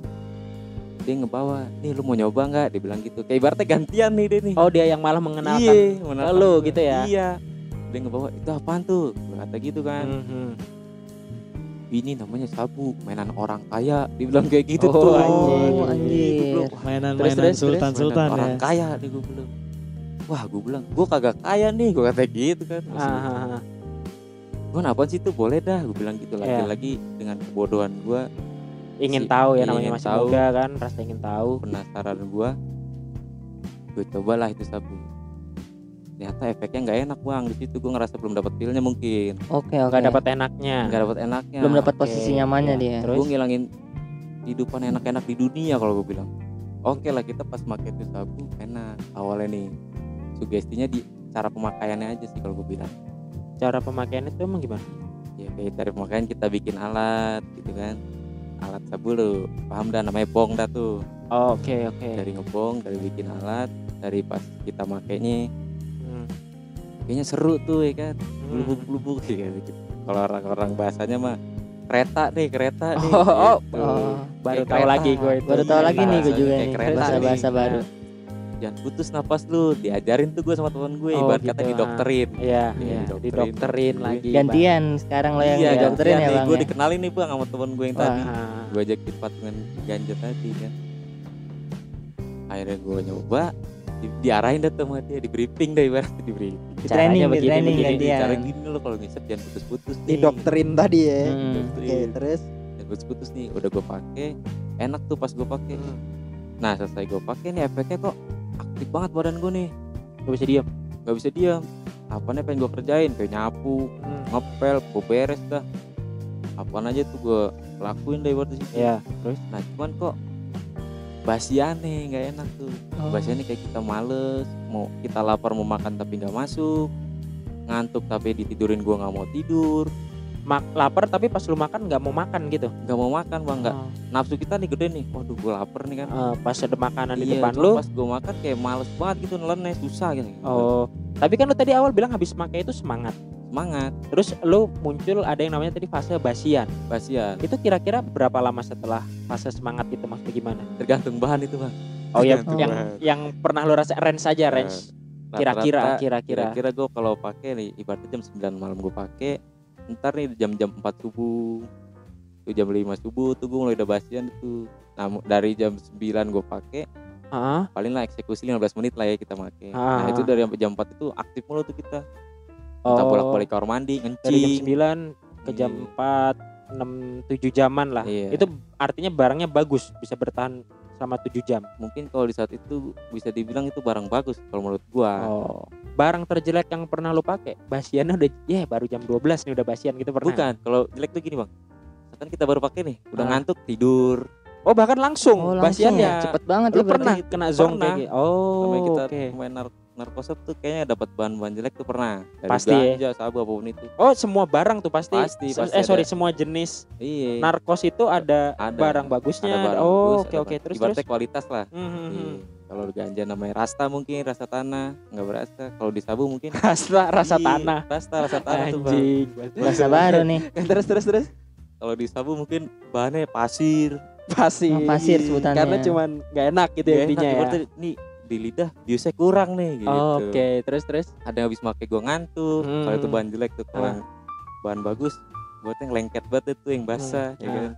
dia ngebawa nih lu mau nyoba nggak? Dia bilang gitu. Kayak ibaratnya gantian nih dia nih. Oh dia yang malah mengenalkan. iya mengenalkan lu gitu ya? iya. Dia ngebawa itu apaan tuh? Gua kata gitu kan. Hmm, hmm. Ini namanya sabu mainan orang kaya dia bilang kayak gitu Oh, tuh anjing. Oh, anjir. Mainan-mainan Terus, terus, sultan-sultan Mainan ya. orang kaya nih gue bilang wah gue bilang gue kagak kaya nih gue kata gitu kan Ah, ah, ah. gue apa sih tuh boleh dah gue bilang gitu Iya. lagi-lagi dengan kebodohan gue ingin Si- tahu ya namanya masih tahu. muda kan rasa ingin tahu penasaran gue gue cobalah itu sabu ternyata efeknya nggak enak bang. Di situ gue ngerasa belum dapat feelnya mungkin. Oke oke. Nggak dapat enaknya. Nggak dapat enaknya. Belum dapat Oke, posisi nyamannya iya. dia. Terus? gue ngilangin kehidupan enak-enak di dunia kalau gue bilang. Oke lah kita pas pakai itu sabu enak awalnya nih. Sugestinya di cara pemakaiannya aja sih kalau gue bilang. Cara pemakaian itu emang gimana? Ya kayak dari pemakaian kita bikin alat gitu kan. Alat sabu lu paham dah namanya bong dah tuh. Oh, oke oke. Dari ngebong dari bikin alat dari pas kita makainya kayaknya seru tuh ya kan? Hmm. lubuk lubuk sih kayak gitu kalau orang-orang bahasanya mah kereta nih kereta nih Oh, oh, gitu. oh, baru Kayak tahu kereta. lagi gue itu. Baru tahu lagi nih gue juga kayak nih kereta bahasa bahasa baru. Jangan putus napas lu diajarin tuh gue sama teman gue Oh, ibarat gitu, kata didokterin. Iya didokterin. didokterin lagi gantian sekarang lo yang iya didokterin ya bang gue ya? dikenalin nih bang sama teman gue yang Bang. tadi. Wah, gue ajakin patungan ganja tadi kan. Akhirnya gue nyoba di, diarahin dah sama dia di briefing deh ibaratnya di briefing. Di training di begini, training begini, cara gini lo kalau ngisep jangan putus-putus nih. didokterin tadi ya. Hmm. oke terus? Jangan putus-putus nih udah gue pakai enak tuh pas gue pakai. Hmm. nah selesai gue pakai nih efeknya kok aktif banget badan gue nih. Gak bisa diam nggak bisa diam apa nih pengen gue kerjain? Kayak nyapu Hmm. ngepel gue beres dah. Apaan aja tuh gue lakuin deh buat situ ya terus? Nah cuman kok basiannya nggak enak tuh. Oh. basiannya kayak kita males mau kita lapar mau makan tapi nggak masuk ngantuk tapi ditidurin gue nggak mau tidur. Mak lapar tapi pas lu makan nggak mau makan gitu? Nggak mau makan bang nggak. Oh. nafsu kita nih gede nih. Waduh gue lapar nih kan. Eh, pas ada makanan di Iya, depan cuma lu? pas gue makan kayak males banget gitu nelen susah gitu. Oh tapi kan lu tadi awal bilang habis pakai itu semangat semangat. Terus lu muncul ada yang namanya tadi fase basian. Basian. Itu kira-kira berapa lama setelah fase semangat itu? Maksudnya gimana? Tergantung bahan itu bang. Oh ya Tergantung yang yang pernah lu rasa range saja range. kira-kira kira-kira. kira-kira gue kalau pakai nih ibaratnya jam 9 malam gue pakai ntar nih jam-jam 4 subuh tuh jam 5 subuh tuh gue mulai udah basian tuh nah dari jam 9 gue pakai Heeh. paling lah eksekusi 15 menit lah ya kita pakai. Ah. nah itu dari jam 4 itu aktif mulu tuh kita Oh. bolak-balik kamar mandi, dari jam ngencing. 9 ke jam Iya. 4 6 7 jaman lah. Iya. Itu artinya barangnya bagus, bisa bertahan selama 7 jam. Mungkin kalau di saat itu bisa dibilang itu barang bagus kalau menurut gua. Oh. Barang terjelek yang pernah lu pakai, basiannya udah ya baru jam 12 nih udah basian gitu pernah. Bukan, kalau jelek tuh gini, Bang. Misalkan kita baru pakai nih, udah Ah. ngantuk tidur. Oh, bahkan langsung, Oh, langsung basiannya. ya. Cepet banget Lu ya berarti. pernah kena zong Pernah. kayak gitu? Oh, kita oke. main nar narkosa tuh kayaknya dapat bahan-bahan jelek tuh pernah. Dari Pasti ya. ganja, sabu apa pun itu. Oh, semua barang tuh pasti. Pasti, Se- pasti eh sorry, ada. semua jenis Iya. narkos itu ada, Ada. barang bagusnya. Ada barang oh, oke oke. barang- Terus terus. ibaratnya kualitas lah. Hmm, hmm, Iya. Kalau ganja namanya rasta mungkin rasa tanah nggak berasa. Kalau di sabu mungkin [laughs] Rasa rasa Iya, tanah. Rasta rasa tanah tuh bang. Anjing. [laughs] Rasa baru nih. [laughs] terus terus terus. Kalau di sabu mungkin bahannya pasir. Pasir. Oh, pasir sebutannya. Karena cuman nggak enak gitu ya intinya ya. nih di lidah biusnya kurang nih gitu. Oh, Oke, terus terus. Ada yang habis pakai gua ngantuk. Kalau itu Hmm. bahan jelek tuh kalau yang bahan bagus buat yang lengket banget itu yang basah ya Ah. kan.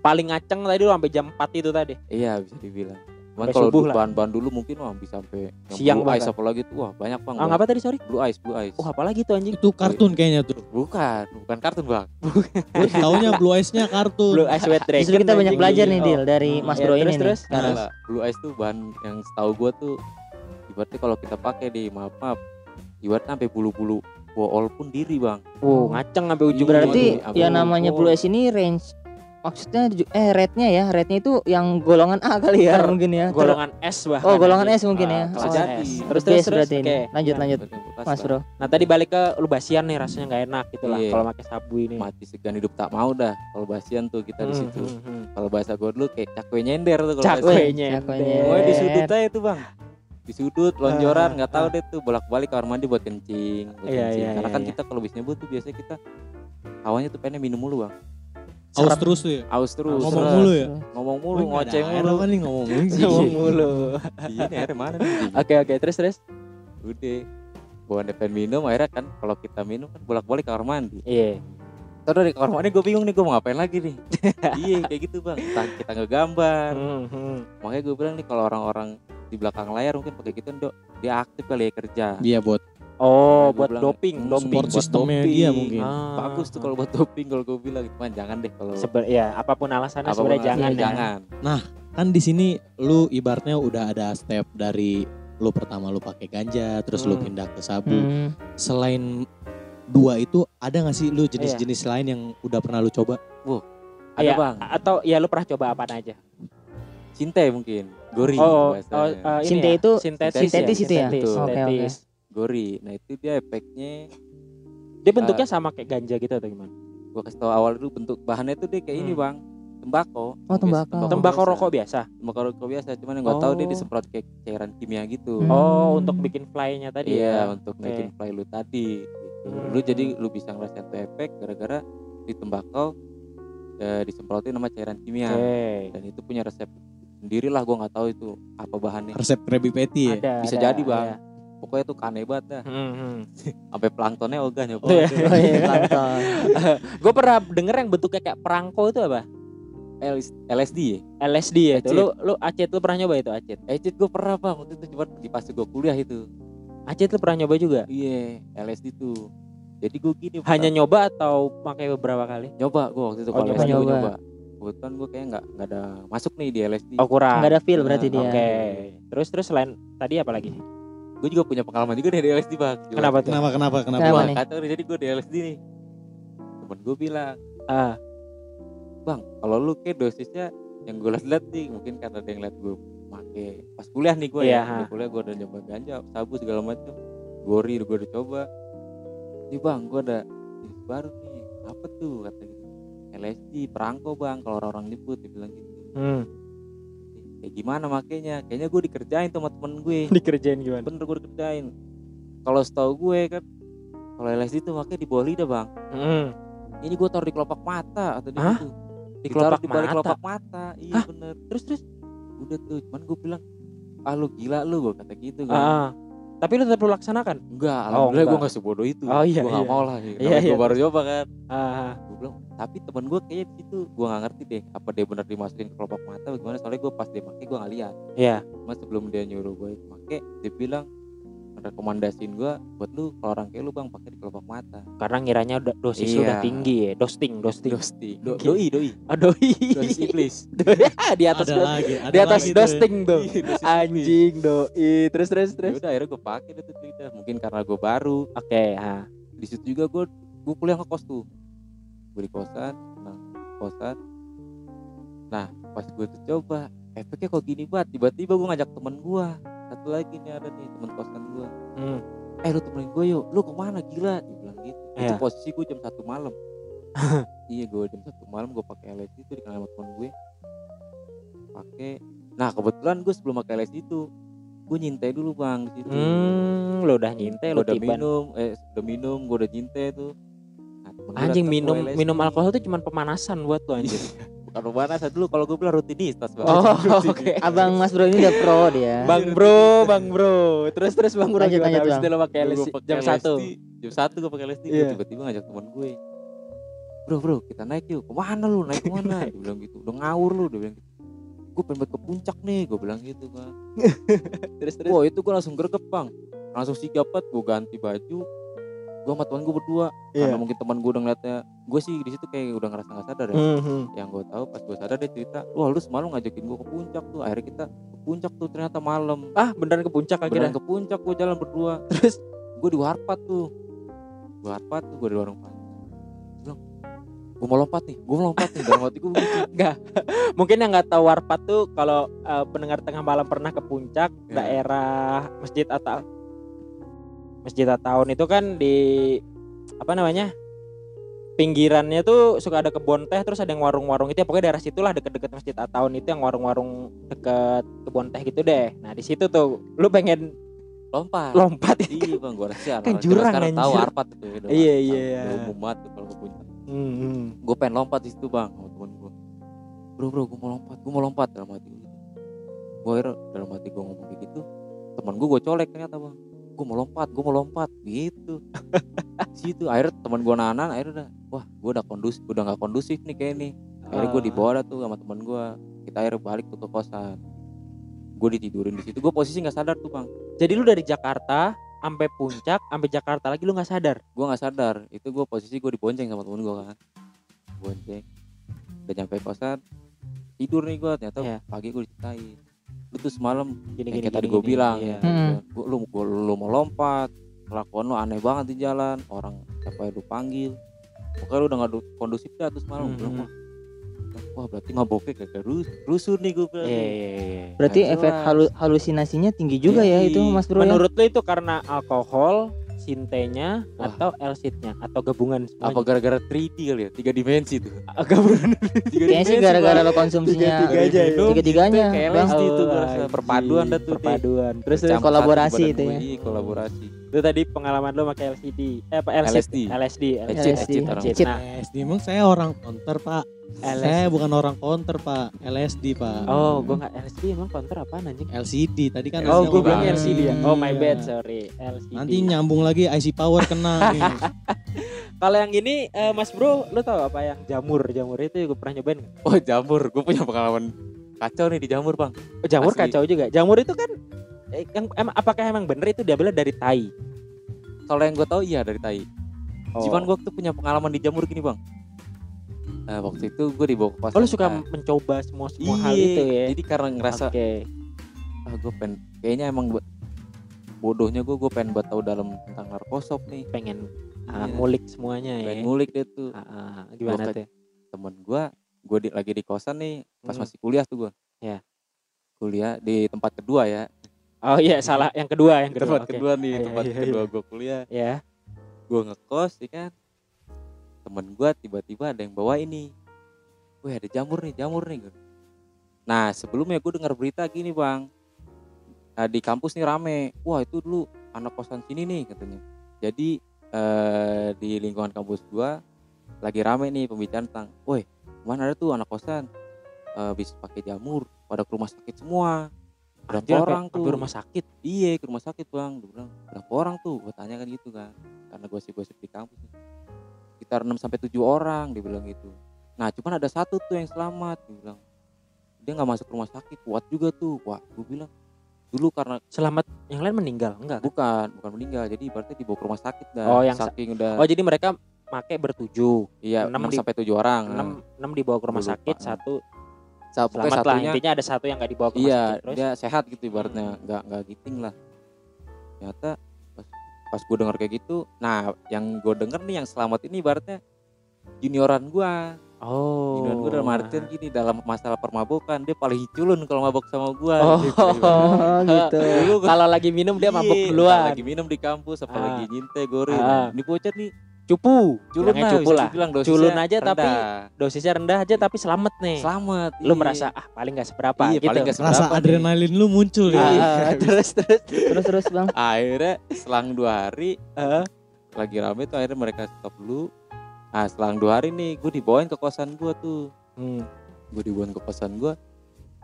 Paling ngaceng tadi lu sampai jam 4 itu tadi. Iya bisa dibilang. Cuman kalau subuh du- lah. bahan-bahan dulu mungkin wah bisa sampai Siang blue ice bahkan. apalagi tuh wah banyak bang. Ah, ngapa tadi sorry? Blue ice, blue ice. Oh, apalagi tuh anjing? Itu kartun kayaknya tuh. Bukan, bukan kartun bang. Gue taunya [laughs] Blue Eyes-nya kartun. Blue Ice White Dragon. Justru kita banyak belajar nih Oh. Dil dari Hmm. Mas Ya, Bro terus, ini terus. Sekarang. Nah, blue ice tuh bahan yang setahu gua tuh ibaratnya kalau kita pakai di maaf maaf ibaratnya sampai bulu-bulu bool pun diri bang. Oh, ngaceng sampai ujung. Berarti Iya, yang iya. namanya. Blue Eyes ini range maksudnya eh rate-nya ya, rate-nya itu yang golongan A kali ya Ter- mungkin ya. Golongan S bahkan. Oh, golongan. S mungkin ya. Ah, Oh. S. Terus terus terus. berarti ini. Oke. Lanjut Nah, lanjut Mas. Bro. Nah, tadi balik ke lu basian nih rasanya nggak enak gitu lah Iya. kalau pakai sabu ini. Mati segan hidup tak mau dah. Kalau basian tuh kita di Hmm, situ. hmm, hmm. Kalau bahasa gua dulu kayak cakwe nyender tuh kalau Cakwe nyender. Pokoknya di sudut aja tuh bang. Di sudut, lonjoran, Ah, nggak tahu deh tuh bolak-balik kamar mandi buat kencing. buat Iya, kencing. iya, Karena iya, kan iya. kita kalau habis nyebut tuh biasanya kita awalnya tuh pengen minum mulu bang. Aus terus tuh ya. Aus terus. Ngomong mulu ya. Ngomong mulu, air mulu. apa nih ngomong mulu sih. Ngomong mulu. Iya nih airnya mana nih? Oke oke terus terus. Udah. Bawa depan minum akhirnya kan kalau kita minum kan bolak-balik kamar mandi. Iya. Terus dari kamar mandi gue bingung nih gue mau ngapain lagi nih. [laughs] iya kayak gitu bang. Entah kita ngegambar. Hmm. Makanya gue bilang nih kalau orang-orang di belakang layar mungkin pakai gitu dok dia aktif kali ya kerja. Iya buat Oh, buat bilang, doping, hmm, doping. support buat sistemnya doping. dia mungkin. Ah. Bagus tuh kalau buat doping kalau gue bilang cuman jangan deh kalau Sebe- ya, apa pun alasannya apa pun sebenarnya jangan ya. jangan. kan di sini lu ibaratnya udah ada step dari lu pertama lu pakai ganja terus lu Hmm. pindah ke sabu. Hmm. Selain dua itu ada gak sih lu jenis-jenis lain yang udah pernah lu coba? Ada Iya, bang. Atau ya lu pernah coba apa aja? Cinte mungkin. Gori Oh, oh, bahasanya. eh, ini Sinte ya, itu sintetis, sintetis itu ya? Sintetis, Oke, oke. sintetis. Gori. Nah itu dia efeknya Dia bentuknya sama kayak ganja gitu atau gimana? gua kasih tau awal dulu bentuk bahannya tuh dia kayak ini Hmm. bang tembakau Oh, tembakau. Tembakau biasa. rokok biasa. tembakau rokok biasa cuman yang gua tahu dia Oh. disemprot kayak cairan kimia gitu Hmm. Oh, untuk bikin fly-nya tadi iya ya. untuk Oke. naikin fly lu tadi gitu. Hmm. lu jadi lu bisa ngerasain tuh efek gara-gara di tembakau eh, disemprotin sama cairan kimia Oke. dan itu punya resep sendiri lah gua nggak tahu itu apa bahannya Resep Krabby Patty ya? Ada, bisa ada, jadi bang ada. Pokoknya tuh kaneh banget dah Hmm, hmm. sampai planktonnya ogah nyoba Oh, iya. [laughs] Oh iya, plankton. [laughs] Gue pernah denger yang bentuknya kayak perangko itu apa? LS- LSD ya LSD ya itu. Acid. Lu lu acid lu pernah nyoba itu acid? Ecit gue pernah bang waktu itu cuma di pas gue kuliah itu Acid lu pernah nyoba juga? Iya, LSD tuh. Jadi gue gini. Hanya pertama- nyoba atau pakai beberapa kali? nyoba gue waktu itu Oh, kalau nyoba. Nyoba. nyoba. Kebetulan gue kayak nggak nggak ada masuk nih di LSD. Oh kurang. Nggak ada feel berarti Nah, Oke. dia. Terus terus selain tadi apa lagi? Gue juga punya pengalaman juga di LSD bang. Gila. Kenapa tuh? Kenapa kenapa kenapa? Kenapa nih? nih. Jadi gue di LSD nih. Temen gue bilang, Ah, bang kalau lu kayak dosisnya yang gue liat-liat nih mungkin karena ada yang liat gue make pas kuliah nih gue Iya, ya. ha. Di kuliah gue udah nyoba ganja, sabu segala macam. Gori gue udah coba. Nih bang, gue ada jenis baru nih. Apa tuh kata gitu. LSD, perangko bang. Kalau orang-orang nyebut dibilang gitu. hmm. Kayak gimana makanya kayaknya gue dikerjain tuh sama temen gue [laughs] dikerjain gimana? bener gue dikerjain kalau setahu gue kan kalau LSD tuh makanya di bawah lidah bang Hmm. ini gue taruh di kelopak mata atau di Hah? Di kelopak di balik mata? kelopak mata iya Hah? bener Terus terus. udah tuh cuman gue bilang ah lu gila lu gue kata gitu kan Ah, tapi lu tetap lu laksanakan. enggak alhamdulillah gue enggak. nggak sebodoh itu Oh, iya, gue iya. mau lah ya. Iya, iya. gue baru coba kan Ah, gue bilang tapi temen gue kayaknya di situ gue nggak ngerti deh apa dia bener dimasukin ke kelopak mata bagaimana soalnya gue pas dia pakai gue nggak lihat Iya. Mas sebelum dia nyuruh gue make dia bilang rekomendasiin gue buat lu kalau orang kayak lu bang pakai di kelopak mata Karena ngiranya udah dosis lu Iya. udah tinggi ya, dosting, dosting. dosti do, doi doi Oh, doi. dosis iblis [laughs] di atas ada do- lagi, ada di atas lagi tuh. dosting tuh. Iya. Anjing doi. Terus terus ya terus. udah akhirnya gue pakai tuh Twitter mungkin karena gue baru Oke, ah. di situ juga gue gue kuliah ngekos tuh gue di kosan nah kosan nah pas gue tuh coba efeknya kok gini banget tiba-tiba gue ngajak temen gue satu lagi nih ada nih temen kosan gue Hmm. eh lu temenin gue yuk. Lu ke mana? Gila dia bilang gitu. Itu Iya. posisi gue jam satu malam. [laughs] Iya gue jam satu malam gue pakai LSD itu di sama temen gue pakai. Nah kebetulan gue sebelum pakai LSD itu gue nyintai dulu bang di situ. Hmm, lo udah nyintai, lo udah tiban. minum eh udah minum gue udah nyintai tuh. Nah, Anjing minum minum alkohol itu cuma pemanasan buat lo anjing. [laughs] bukan pemanasan dulu kalau gue bilang rutinitas bang. Oh, [laughs] oke. Abang Mas Bro ini udah pro dia. Bang Bro, Bang Bro. Terus terus Bang Bro Lanjut, gimana? lanjut, Habis itu lo pakai LSD jam satu. jam satu gue pakai LSD gue tiba-tiba ngajak teman gue bro bro kita naik yuk. Ke mana lu? Naik ke mana? [laughs] Dia bilang gitu. Udah ngawur lu dia bilang gitu. Gue pengen banget ke puncak nih gue bilang gitu kan [laughs] Terus terus. wah itu gue langsung greget bang. Langsung sigap banget gue ganti baju gue sama teman gue berdua. Iya. karena mungkin teman gue udah ngeliatnya gue sih di situ kayak udah ngerasa nggak sadar ya. Hmm, hmm. yang gue tahu pas gue sadar dia cerita wah lu semalam ngajakin gue ke puncak tuh. Akhirnya kita ke puncak tuh ternyata malam. Ah, beneran ke puncak beneran akhirnya. ke puncak gue jalan berdua. Terus? Gue di warpat tuh. Gue warpat tuh gue di warung pantai bilang gue mau lompat nih gue mau lompat nih. Dalam hati gue begitu. [laughs] Mungkin yang nggak tahu Warpat tuh kalau eh, pendengar tengah malam pernah ke puncak Iya. daerah Masjid Atta Masjid Attaun itu kan di apa namanya pinggirannya tuh suka ada kebun teh terus ada yang warung-warung itu ya. Pokoknya daerah situlah deket-deket Masjid Attaun itu yang warung-warung deket kebun teh gitu deh. Nah di situ tuh lu pengen lompat. lompat. Ya iya bang gue rasa Kan jurang, sekarang tahu warpat itu ya, Iya, iya. Udah umum banget tuh kalau ke puncak Hmm, hmm. gue pengen lompat di situ bang sama temen gue bro bro gue mau lompat gue mau lompat dalam hati gue gitu. gue dalam hati gue ngomong kayak gitu temen gue gue colek ternyata bang gue mau lompat gue mau lompat gitu. [laughs] Situ akhirnya temen gue nanan akhirnya udah wah gue udah kondusif udah nggak kondusif nih kayak nih. Akhirnya gue Ah. dibawa dah tuh sama temen gue kita akhirnya balik tuh ke kosan. Gue ditidurin di situ gue posisi nggak sadar tuh bang. Jadi lu dari Jakarta sampai puncak sampai Jakarta lagi lu nggak sadar? Gue nggak sadar itu gue posisi gue dibonceng sama temen gue kan. Bonceng. Udah nyampe kosan tidur nih gue ternyata Iya. pagi gue diceritain lu tuh semalam gini gini kayak tadi gini, gue gini. bilang Iya. ya Hmm. gua, lu, gua, lu mau lompat kelakuan lu aneh banget di jalan orang siapa yang lu panggil pokoknya lu udah gak kondusif dah terus malam Mhm. bilang wah wah berarti maboknya kagak rus rusuh nih gue bilang Iya, iya, iya. Berarti Nggak efek halu- halusinasinya tinggi juga ya itu Mas Bro ya. Menurut lu itu karena alkohol, sintenya, Wah. atau LC-nya atau gabungan apa semuanya? gara-gara 3D kali ya tiga dimensi tuh [laughs] gabungan tiga Kayaknya sih gara-gara lo konsumsinya Tiga-tiga aja ya. tiga-tiganya, kayak Bang. LSD itu Oh, perpaduan dah tuh Di. perpaduan. Terus Kolaborasi itu ya. iya, kolaborasi itu tadi pengalaman lu pakai LCD. Eh apa LCD? LSD. LSD. LSD. Nah, LSD emang saya orang counter pak LSD. saya bukan orang counter pak LSD pak Oh, gua nggak LSD emang counter apaan anjing? LCD tadi kan Oh, gua bilang. LCD ya. Oh, my Iya. bad, sorry. LCD. nanti nyambung lagi IC power kena. [laughs] Kalau yang ini eh, Mas Bro, lu tahu apa yang jamur? Jamur itu gue pernah nyobain nggak? oh jamur gue punya pengalaman kacau nih di jamur bang Oh, jamur Asli. kacau juga. Jamur itu kan eh, yang emang apakah emang bener itu diambil dari tai? kalau yang gue tahu iya dari tai Oh. cuman gue tuh punya pengalaman di jamur gini bang Nah, waktu itu gue dibawa ke pasar Oh, lu suka mencoba semua semua hal Iya, itu ya? jadi karena ngerasa Oke. ah gue pengen kayaknya emang buat bodohnya gue gue pengen buat tahu dalam tentang narkosop nih pengen Iya. ngulik semuanya ya. pengen ngulik deh tuh Ah, ah, gimana tuh? temen gue gue di, lagi di kosan nih pas Hmm. masih kuliah tuh gue Ya. kuliah di tempat kedua ya Oh iya salah yang kedua yang kedua. tempat Oke. kedua nih Iya, tempat iya, kedua gue kuliah Ya. gue ngekos ya kan temen gue tiba-tiba ada yang bawa ini. Wih ada jamur nih jamur nih nah sebelumnya gue dengar berita gini bang. Nah, di kampus nih rame. Wah itu dulu anak kosan sini nih katanya. Jadi eh, di lingkungan kampus gua lagi rame nih pembicaraan tentang woi mana ada tuh anak kosan? Eh, bisa pakai jamur pada ke rumah sakit semua. Berapa Anjir, orang tuh. sampai rumah sakit. iya ke rumah sakit bang. Bilang berapa orang tuh? Gue tanya kan gitu kan. Karena gue sih gosip di kampus sekitar 6 sampai tujuh orang dia bilang gitu nah cuman ada satu tuh yang selamat dia bilang dia nggak masuk rumah sakit kuat juga tuh wah gue bilang dulu karena Selamat yang lain meninggal enggak? kan? bukan bukan meninggal jadi ibaratnya dibawa ke rumah sakit dah Oh, yang sa- saking udah Oh, jadi mereka make bertujuh. iya enam 6 di- sampai 7 orang enam enam dibawa ke rumah lupa. sakit, satu Sa- selamat lah. satunya Intinya ada satu yang nggak dibawa ke rumah iya sakit terus. dia sehat gitu ibaratnya nggak nggak giting lah ternyata pas, gue denger kayak gitu nah yang gue denger nih yang selamat ini ibaratnya junioran gue Oh. junioran gue dalam artian gini dalam masalah permabukan dia paling culun kalau mabok sama gue Oh. [laughs] Gitu. [laughs] Dulu kalau lagi minum dia mabuk Iya, duluan. lagi minum di kampus apalagi Ah. nyinte goreng Ah. ini bocah nih Cupu. culun lah cupu lah. dibilang dosisnya Culun aja tapi rendah. dosisnya rendah aja tapi selamat nih. selamat Lu iya. merasa ah paling nggak seberapa Iya, gitu. paling Rasa seberapa nih. adrenalin lu muncul ya. Ah, [laughs] terus terus. Terus terus bang. akhirnya selang dua hari Ah. lagi rame tuh akhirnya mereka stop dulu nah selang dua hari nih gue dibawain ke kosan gue tuh Hmm. gue dibawain ke kosan gue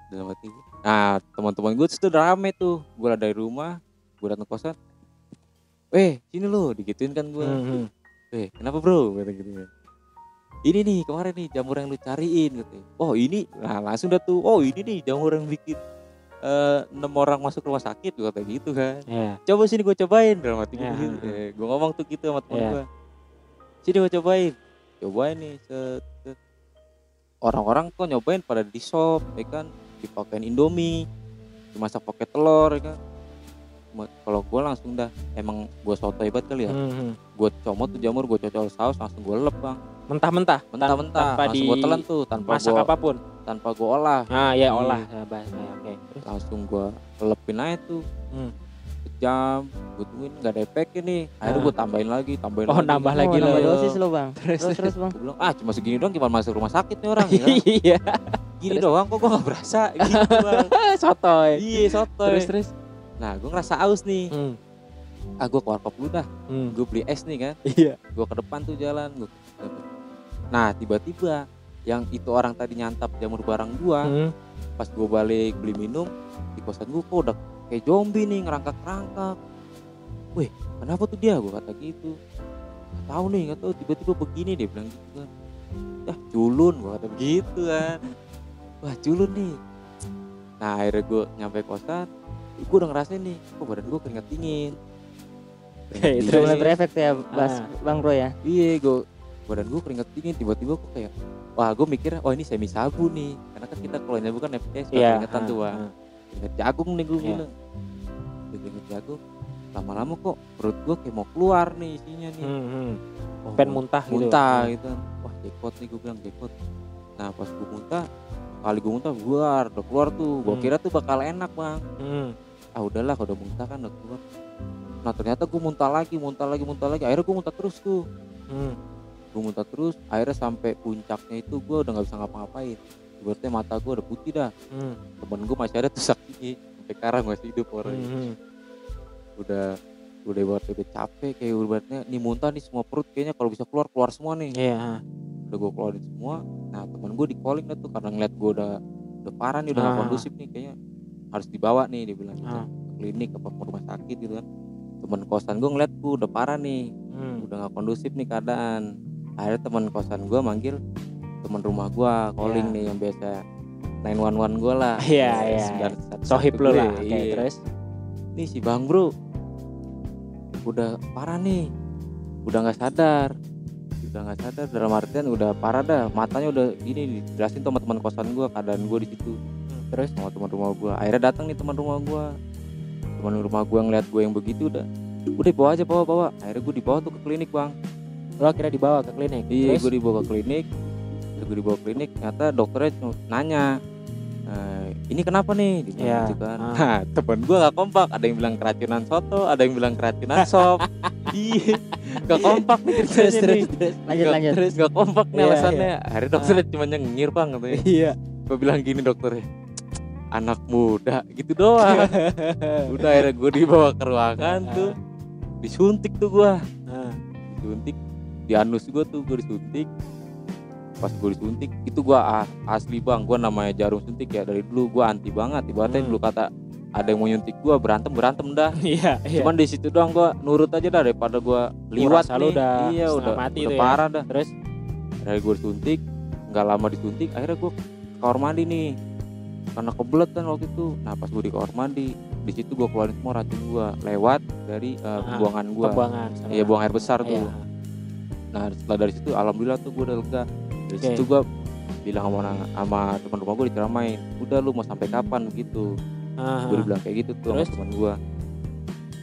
dalam hati gue nah teman-teman gue tuh udah rame tuh gue dari rumah gue datang ke kosan eh sini lo digituin kan gue Hmm, hmm. Eh kenapa bro? Kata gitu kan. Ini nih kemarin nih jamur yang lu cariin gitu oh ini? Nah langsung dah tuh. Oh ini nih jamur yang bikin eh, enam orang masuk rumah sakit gue kata gitu kan. Ya. coba sini gue cobain dalam hati Ya, gitu. Eh, gue ngomong tuh gitu sama temen Ya. gue sini gue cobain. Cobain nih set, set. orang-orang kok nyobain pada di shop ya kan? Dipakein indomie dimasak pakai telur ya kan kalau gue langsung dah emang gue soto hebat kali ya Hmm, hmm. gue comot tuh jamur gue cocol saus langsung gue lep bang Mentah-mentah. mentah-mentah tanpa langsung di gue telan tuh tanpa Masak gue apa pun. tanpa gue olah Ah ya Hmm. olah Ya, bahasa. Ya, Oke. Terus? langsung gue lepin aja tuh Hmm. sejam gue tungguin nggak ada efeknya nih akhirnya Ah. gue tambahin lagi tambahin Oh, lagi nambah lagi oh, nambah lo. dosis lo bang. Terus terus bang. gue bilang ah cuma segini doang gimana masuk rumah sakit nih orang ya? [laughs] Iya. gini doang kok gue nggak berasa [laughs] gitu bang Sotoy. iya sotoy Terus terus. Nah gue ngerasa aus nih. Hmm. ah gue keluar kop dulu dah. Hmm. gue beli es nih kan. Iya. gue ke depan tuh jalan gue nah tiba-tiba yang itu orang tadi nyantap jamur barang gua Hmm. pas gue balik beli minum di kosan gue kok udah kayak zombie nih ngerangkak-rangkak. Weh kenapa tuh dia? Gue kata gitu. Nggak tahu nih nggak tahu. Tiba-tiba begini dia bilang gitu kan. Ya culun gue kata begitu kan. Wah culun nih. Nah akhirnya gue nyampe kosan gue udah ngerasain nih kok badan gue keringat dingin. Udah mulai berefek ya bas Ah. bang bro ya. iya gue badan gue keringat dingin tiba-tiba kok kayak wah gue mikir oh ini semi sabu nih karena kan kita kalau nyabu kan FTS Iya. keringetan tuh wah ah, ah. keringet jagung nih gue Iya. bilang keringet jagung lama-lama kok perut gue kayak mau keluar nih isinya nih Hmm, hmm. oh, Pengen muntah gitu. muntah gitu kan wah jackpot nih gue bilang jackpot nah pas gue muntah kali gue muntah keluar udah keluar tuh gue Hmm. kira tuh bakal enak bang Hmm. Ah udahlah kalau udah muntah kan udah keluar nah ternyata gue muntah lagi muntah lagi muntah lagi akhirnya gue muntah terus tuh Hmm. gue muntah terus akhirnya sampai puncaknya itu gue udah nggak bisa ngapa-ngapain berarti mata gue udah putih dah Hmm. temen gue masih ada tuh sakti sampai sekarang masih hidup orang Hmm. udah udah ibaratnya udah capek kayak ibaratnya nih muntah nih semua perut kayaknya kalau bisa keluar keluar semua nih Iya. ah. udah gue keluarin semua nah temen gue di calling dah tuh karena ngeliat gue udah udah parah nih udah gak Ah. kondusif nih kayaknya harus dibawa nih dia bilang gitu Ah. ke klinik apa ke rumah sakit gitu kan temen kosan gue ngeliat gue udah parah nih Hmm. udah gak kondusif nih keadaan akhirnya teman kosan gue manggil teman rumah gue calling Ya. nih yang biasa 911 gue lah [laughs] Iya, iya, iya. Sohib gue, lah. Oke, iya. terus. nih si bang bro udah parah nih udah nggak sadar udah nggak sadar dalam artian udah parah dah matanya udah gini dijelasin sama teman kosan gue keadaan gue di situ terus sama teman rumah gue akhirnya datang nih teman rumah gue teman rumah gue ngeliat gue yang begitu udah udah bawa aja bawa bawa akhirnya gue dibawa tuh ke klinik bang Lo kira dibawa ke klinik. Iya, gue dibawa ke klinik. Gue dibawa ke klinik, ternyata dokternya nanya, "Eh, ini kenapa nih? Dia Iya. gitu kan. Ah. Nah, temen gue gak kompak. Ada yang bilang keracunan soto, ada yang bilang keracunan sop. [laughs] Iya, gak kompak nih Terus, ceritanya terus, nih. terus. Lanjut Gak- lanjut. Terus gak kompak nih Iya, alasannya. Akhirnya dokternya cuma nyengir bang katanya. Iya. Gue bilang gini dokternya, anak muda gitu doang. [laughs] Udah akhirnya gue dibawa ke ruangan tuh, disuntik tuh gue Ah. disuntik di anus gue tuh gue disuntik pas gue disuntik itu gue asli bang gue namanya jarum suntik ya dari dulu gue anti banget ibaratnya Hmm. dulu kata ada yang mau nyuntik gue berantem berantem dah [laughs] Iya, iya. cuman di situ doang gue nurut aja dah daripada gue liwat nih udah iya udah mati udah tuh ya. parah dah Terus? dari gue disuntik nggak lama disuntik akhirnya gue kamar mandi nih karena kebelet kan waktu itu. Nah pas gue di kamar mandi di situ gue keluarin semua racun gue lewat dari Ah, pembuangan gue Pembuangan. iya buang air besar tuh. Iya. nah setelah dari situ alhamdulillah tuh gue udah lega. Dari Oke. situ gue bilang sama sama teman rumah gue diceramain udah lu mau sampai kapan? Begitu Ah, gue bilang kayak gitu tuh sama Terus? teman gue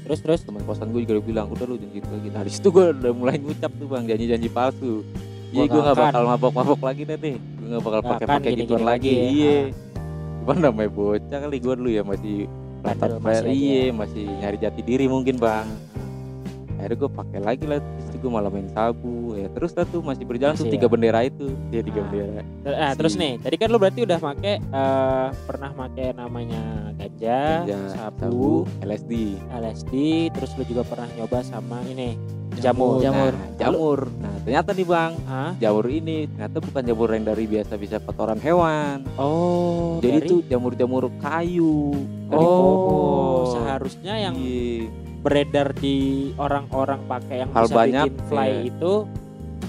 terus terus? Teman kosan gue juga udah bilang udah lu janji gitu lagi. Nah di situ gue udah mulai ngucap tuh bang janji-janji palsu. Iya Gua gue nggak akan. bakal mabok-mabok lagi deh nih gue nggak bakal pakai pakai gituan lagi. lagi ya. iya Cuman namanya bocah kali gue dulu ya masih Latar masih iya ya. masih nyari jati diri mungkin bang akhirnya gue pakai lagi lah terus gue malah main sabu ya terus lah tuh masih berjalan tuh Masih tiga ya. bendera itu ya tiga Ah. bendera Ter- ah, terus Si- nih tadi kan lu berarti udah make eh, pernah make namanya ganja, Ganja, sabu, LSD LSD terus lu juga pernah nyoba sama ini jamur Jamur. Nah, jamur nah ternyata nih bang Hah? jamur ini ternyata bukan jamur yang dari biasa bisa kotoran hewan oh jadi dari- tuh jamur-jamur kayu dari oh pohon seharusnya yang Iya. beredar di orang-orang pakai yang Hal bisa banyak, bikin fly iya. itu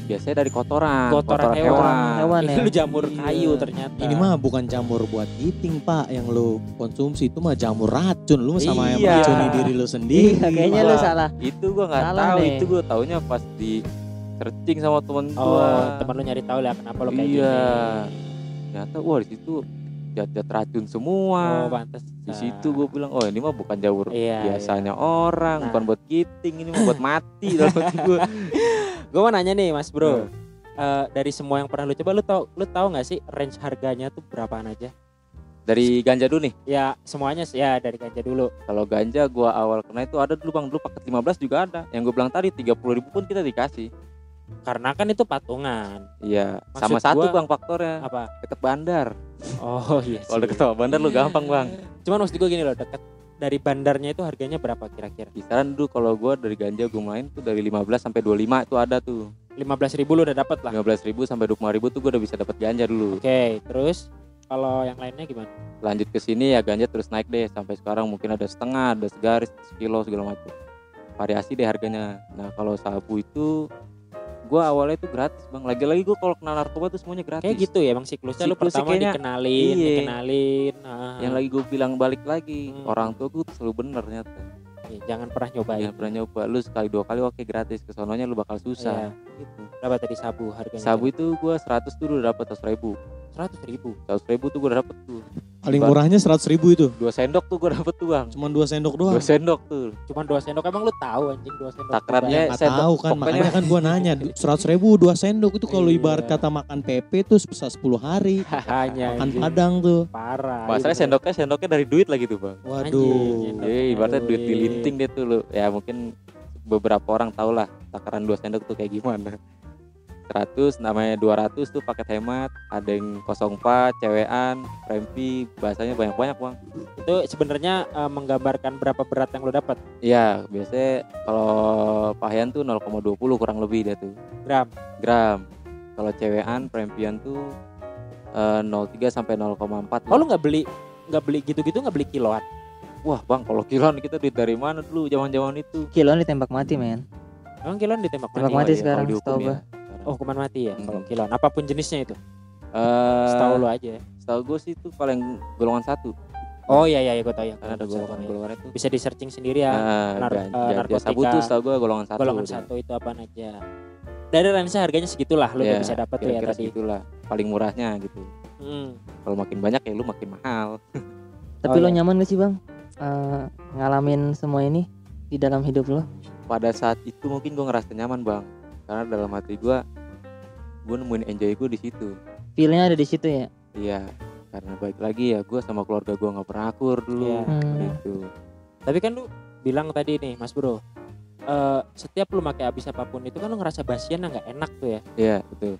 biasanya dari kotoran kotoran, hewan. Hewan. Itu ya? jamur Iya. kayu ternyata. Ini mah bukan jamur buat eating pak. Yang lu konsumsi itu mah jamur racun. Lu sama yang Iya. meracuni diri lu sendiri. Iya, kayaknya lu salah. itu gua nggak tahu. deh. itu gua taunya pas di searching sama temen oh gua. teman lu nyari tahu lah kenapa lu kayak iya. gini. Ternyata wah di situ zat-zat racun semua. Oh pantas di situ gue bilang oh ini mah bukan jamur Iya, biasanya orang. Nah. bukan buat giting. Ini mah buat mati. [laughs] Dalam hati gue gue mau nanya nih mas bro. Nah. Eh, dari semua yang pernah lu coba lu tau lu tahu nggak sih range harganya tuh berapaan aja? Dari ganja dulu nih? Ya semuanya sih. Ya dari ganja dulu. Kalau ganja gua awal kena itu ada dulu bang. Dulu paket 15 juga ada. Yang gue bilang tadi 30 ribu pun kita dikasih. Karena kan itu patungan. Iya Maksud sama satu gua- bang faktornya. apa? Deket bandar. Oh iya kalau deket sama bandar lu gampang bang. Cuman maksud gue gini loh deket dari bandarnya itu harganya berapa kira-kira? Kisaran dulu kalau gua dari ganja gue main tuh dari 15 sampai 25 itu ada tuh. 15.000 ribu lu udah dapat lah. 15 ribu sampai 25 ribu tuh gue udah bisa dapat ganja dulu. Oke terus kalau yang lainnya gimana? Lanjut ke sini ya ganja terus naik deh sampai sekarang mungkin ada setengah ada segaris sekilo segala macam. Variasi deh harganya. Nah kalau sabu itu gua awalnya itu gratis bang. Lagi-lagi gua kalau kenal narkoba tuh semuanya gratis. Kayak gitu ya emang siklusnya? Lu Siklusnya pertama kayaknya- dikenalin iya. dikenalin ah. yang lagi gue bilang balik lagi Hmm. orang tua gue tuh selalu bener ternyata. Iya, jangan pernah nyobain. Jangan pernah nyoba. Lu sekali dua kali oke gratis. Kesononya lu bakal susah. Iya. gitu. berapa tadi sabu harganya? Sabu itu gua 100 tuh udah dapet 100 ribu. Seratus ribu? 100 ribu tuh gua dapet tuh Paling Bang. murahnya seratus ribu itu. dua sendok tuh gua dapet tuh bang Cuman dua sendok doang. dua sendok tuh cuma dua sendok emang lu tahu anjing dua sendok Takarannya sendok, tahu kan pokoknya- makanya kan gua [laughs] nanya seratus ribu dua sendok itu kalau Iya. ibarat kata makan PP tuh bisa 10 hari [laughs] hanya makan anjing. padang tuh. parah masalahnya Iya, sendoknya sendoknya dari duit lagi tuh bang Waduh. Jadi ibaratnya duit Duit. dilinting deh tuh lu. Ya mungkin beberapa orang tau lah takaran dua sendok tuh kayak gimana. 100 namanya 200 tuh paket hemat, ada yang 04, cewean, rempi, bahasanya banyak-banyak bang. itu sebenarnya eh, menggambarkan berapa berat yang lu dapat Iya, biasanya kalau pahian tuh 0,20 kurang lebih dia tuh gram gram. Kalau cewean, rempian tuh eh, 03 sampai 0,4. oh lu nggak beli nggak beli gitu-gitu nggak beli kiloan Wah bang, kalau kiloan kita duit dari mana dulu zaman-zaman itu? Kiloan ditembak mati men. emang kiloan ditembak Tembak mati mati iya, sekarang, kalau dihukum setahu ya. Oh hukuman mati ya Hmm. kalau kiloan apa pun jenisnya itu Eh, setahu lu aja Setahu gue sih itu paling golongan satu oh iya iya gue tahu ya karena ada ya. golongan-golongan itu. bisa di searching sendiri ya Nah, nar- ganja, ganja narkotika. sabu tuh setahu gue golongan satu. golongan satu itu apa aja dari range harganya segitulah lu udah Iya, bisa dapat tuh ya tadi segitulah paling murahnya gitu. Hmm. Kalau makin banyak ya lu makin mahal. [laughs] Tapi Oh, lo iya. nyaman gak sih bang Eh, ngalamin semua ini di dalam hidup lo? Pada saat itu mungkin gue ngerasa nyaman bang, karena dalam hati gue, gue nemuin enjoy gue di situ. Feelnya ada di situ ya. Iya, karena baik lagi ya gue sama keluarga gue nggak pernah akur dulu. Iya. Hmm. Gitu. tapi kan lu bilang tadi nih mas bro eh, setiap lu pakai habis apa pun itu kan lu ngerasa basian nggak enak tuh ya Iya betul.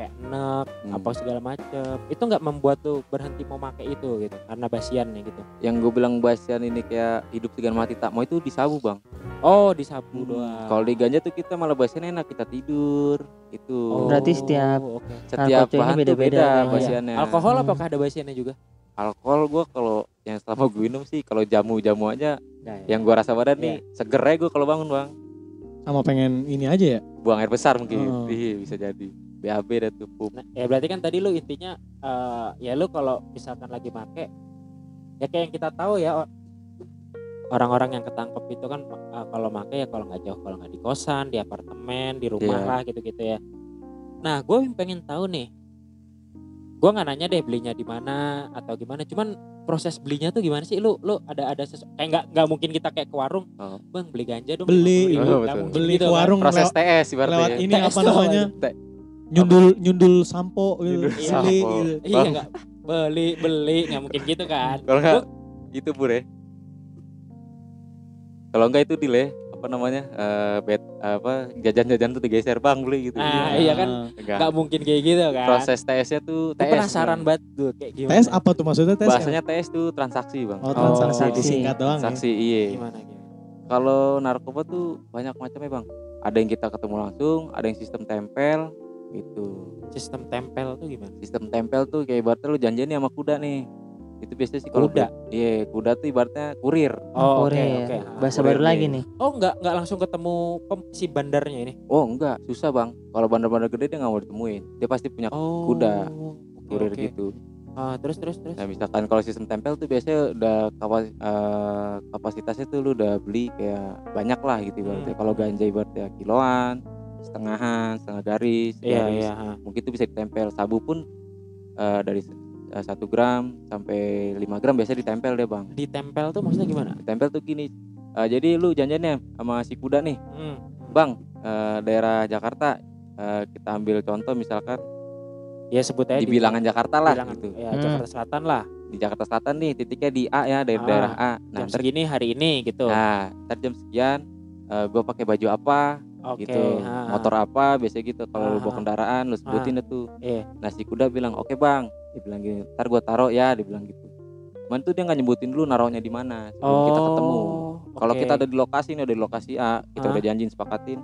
Kayak enak Hmm. apa segala macem itu nggak membuat lu berhenti mau pakai itu gitu karena basiannya gitu Yang gue bilang basian ini kayak hidup dengan mati tak mau itu di sabu bang. oh di sabu Hmm, doang Kalau di ganja tuh kita malah basian enak kita tidur itu. Oh, Berarti setiap oke. Setiap bahan tuh beda-beda beda kayaknya. basiannya. alkohol Hmm. apakah ada basiannya juga alkohol gue kalau yang selama gue minum sih kalau jamu-jamu aja Nggak ya? yang gue rasa badan Iya. nih seger aja gue kalau bangun bang Sama pengen ini aja ya. buang air besar mungkin Oh. Iya, bisa jadi BAB dah tuh pup. Nah, ya berarti kan tadi lu intinya eh, ya lu kalau misalkan lagi make ya kayak yang kita tahu ya orang-orang yang ketangkep itu kan uh, kalau make ya kalau nggak jauh kalau nggak di kosan di apartemen di rumah Iya. lah gitu-gitu ya nah gue pengen tahu nih gue nggak nanya deh belinya di mana atau gimana cuman proses belinya tuh gimana sih lu lu ada ada sesu- kayak nggak nggak mungkin kita kayak ke warung Oh. bang beli ganja dong Beli. 50.000. Oh, Nggak betul. Beli gitu ke kan. warung Proses lewat, TS ibaratnya. lewat ya. ini TS apa namanya? Nyundul nyundul sampo gitu. Nyundul Beli sampo. gitu. iya nggak beli beli nggak mungkin gitu kan Kalau enggak Gua- itu pur ya. Kalau enggak itu deal ya. Apa namanya? Eh bet apa jajan-jajan tuh digeser bang beli gitu. Ah, iya kan? Enggak. nggak mungkin kayak gitu kan Proses TS-nya tuh TS. penasaran Bang. banget tuh kayak gimana Tes apa tuh maksudnya tes? Bahasanya TS tuh transaksi bang. Oh, transaksi Oh, disingkat doang. ya? Transaksi iya. gimana gimana Kalau narkoba tuh banyak macamnya bang. Ada yang kita ketemu langsung, ada yang sistem tempel gitu. sistem tempel tuh gimana Sistem tempel tuh kayak ibaratnya lu janjian nih sama kuda nih. Itu biasanya sih kalau Kuda? Iya, kuda tuh ibaratnya kurir. oh oke Korea. oke Bahasa Korea baru lagi nih. nih. oh nggak nggak langsung ketemu pem- si bandarnya ini Oh enggak, susah bang. Kalau bandar-bandar gede dia nggak mau ditemuin. Dia pasti punya oh kuda. kurir oke. gitu. ah terus terus terus Nah misalkan kalau sistem tempel tuh biasanya udah kapas- eh, kapasitasnya tuh lu udah beli kayak banyak lah gitu ibaratnya. Hmm. Kalau ganja ibaratnya kiloan, setengahan, setengah garis, iya garis. iya ha. Mungkin itu bisa ditempel. Sabu pun eh, dari satu gram sampai 5 gram biasanya ditempel deh bang. ditempel tuh maksudnya gimana Ditempel tuh gini. eh, jadi lu janjiannya sama si kuda nih, hmm. bang eh, daerah Jakarta. eh, kita ambil contoh misalkan ya sebut aja di bilangan Jakarta lah bilangan, gitu. ya Hmm. Jakarta Selatan lah Di Jakarta Selatan nih titiknya di A ya dari Ah, daerah A. Nah, jam segini hari ini gitu Nah, ntar jam sekian gue pakai baju apa oke gitu, ha, ha. motor apa biasanya gitu. Kalau lu bawa kendaraan lu sebutin tuh. Iya. Nah si kuda bilang oke bang, dia bilang gini. Ntar gue taruh ya, dia bilang gitu. Cuman tuh dia nggak nyebutin dulu naruhnya di mana sebelum kita ketemu. Oh, Kalau kita ada di lokasi nih, udah di lokasi A, kita Ah. udah janjiin sepakatin.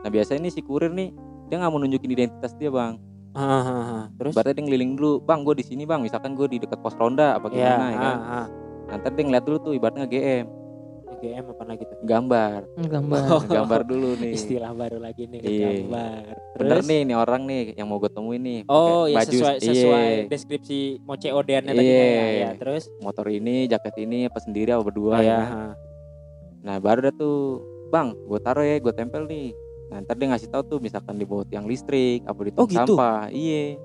Nah biasanya nih si kurir nih dia nggak mau nunjukin identitas dia bang. Ah, ah, ah. terus Berarti dia ngeliling dulu, bang gue di sini bang. Misalkan gue di dekat pos ronda apa ya, gimana ya kan. ah. Nah, ntar dia ngeliat dulu tuh ibaratnya GM, GM apa lagi tuh gambar, Hmm, Gambar. Oh. [laughs] gambar dulu [laughs] nih. istilah baru lagi nih Iya. gambar bener Terus? nih nih orang nih yang mau gue temuin nih Oh ya baju sesuai iya, sesuai deskripsi moce odeannya tadi Iya. kan ya. ya. Terus motor ini jaket ini apa sendiri apa berdua ya nah baru dah tuh bang gue taruh ya gue tempel nih nah ntar dia ngasih tahu tuh misalkan di bawah tiang listrik apa di tong Oh, gitu? sampah iya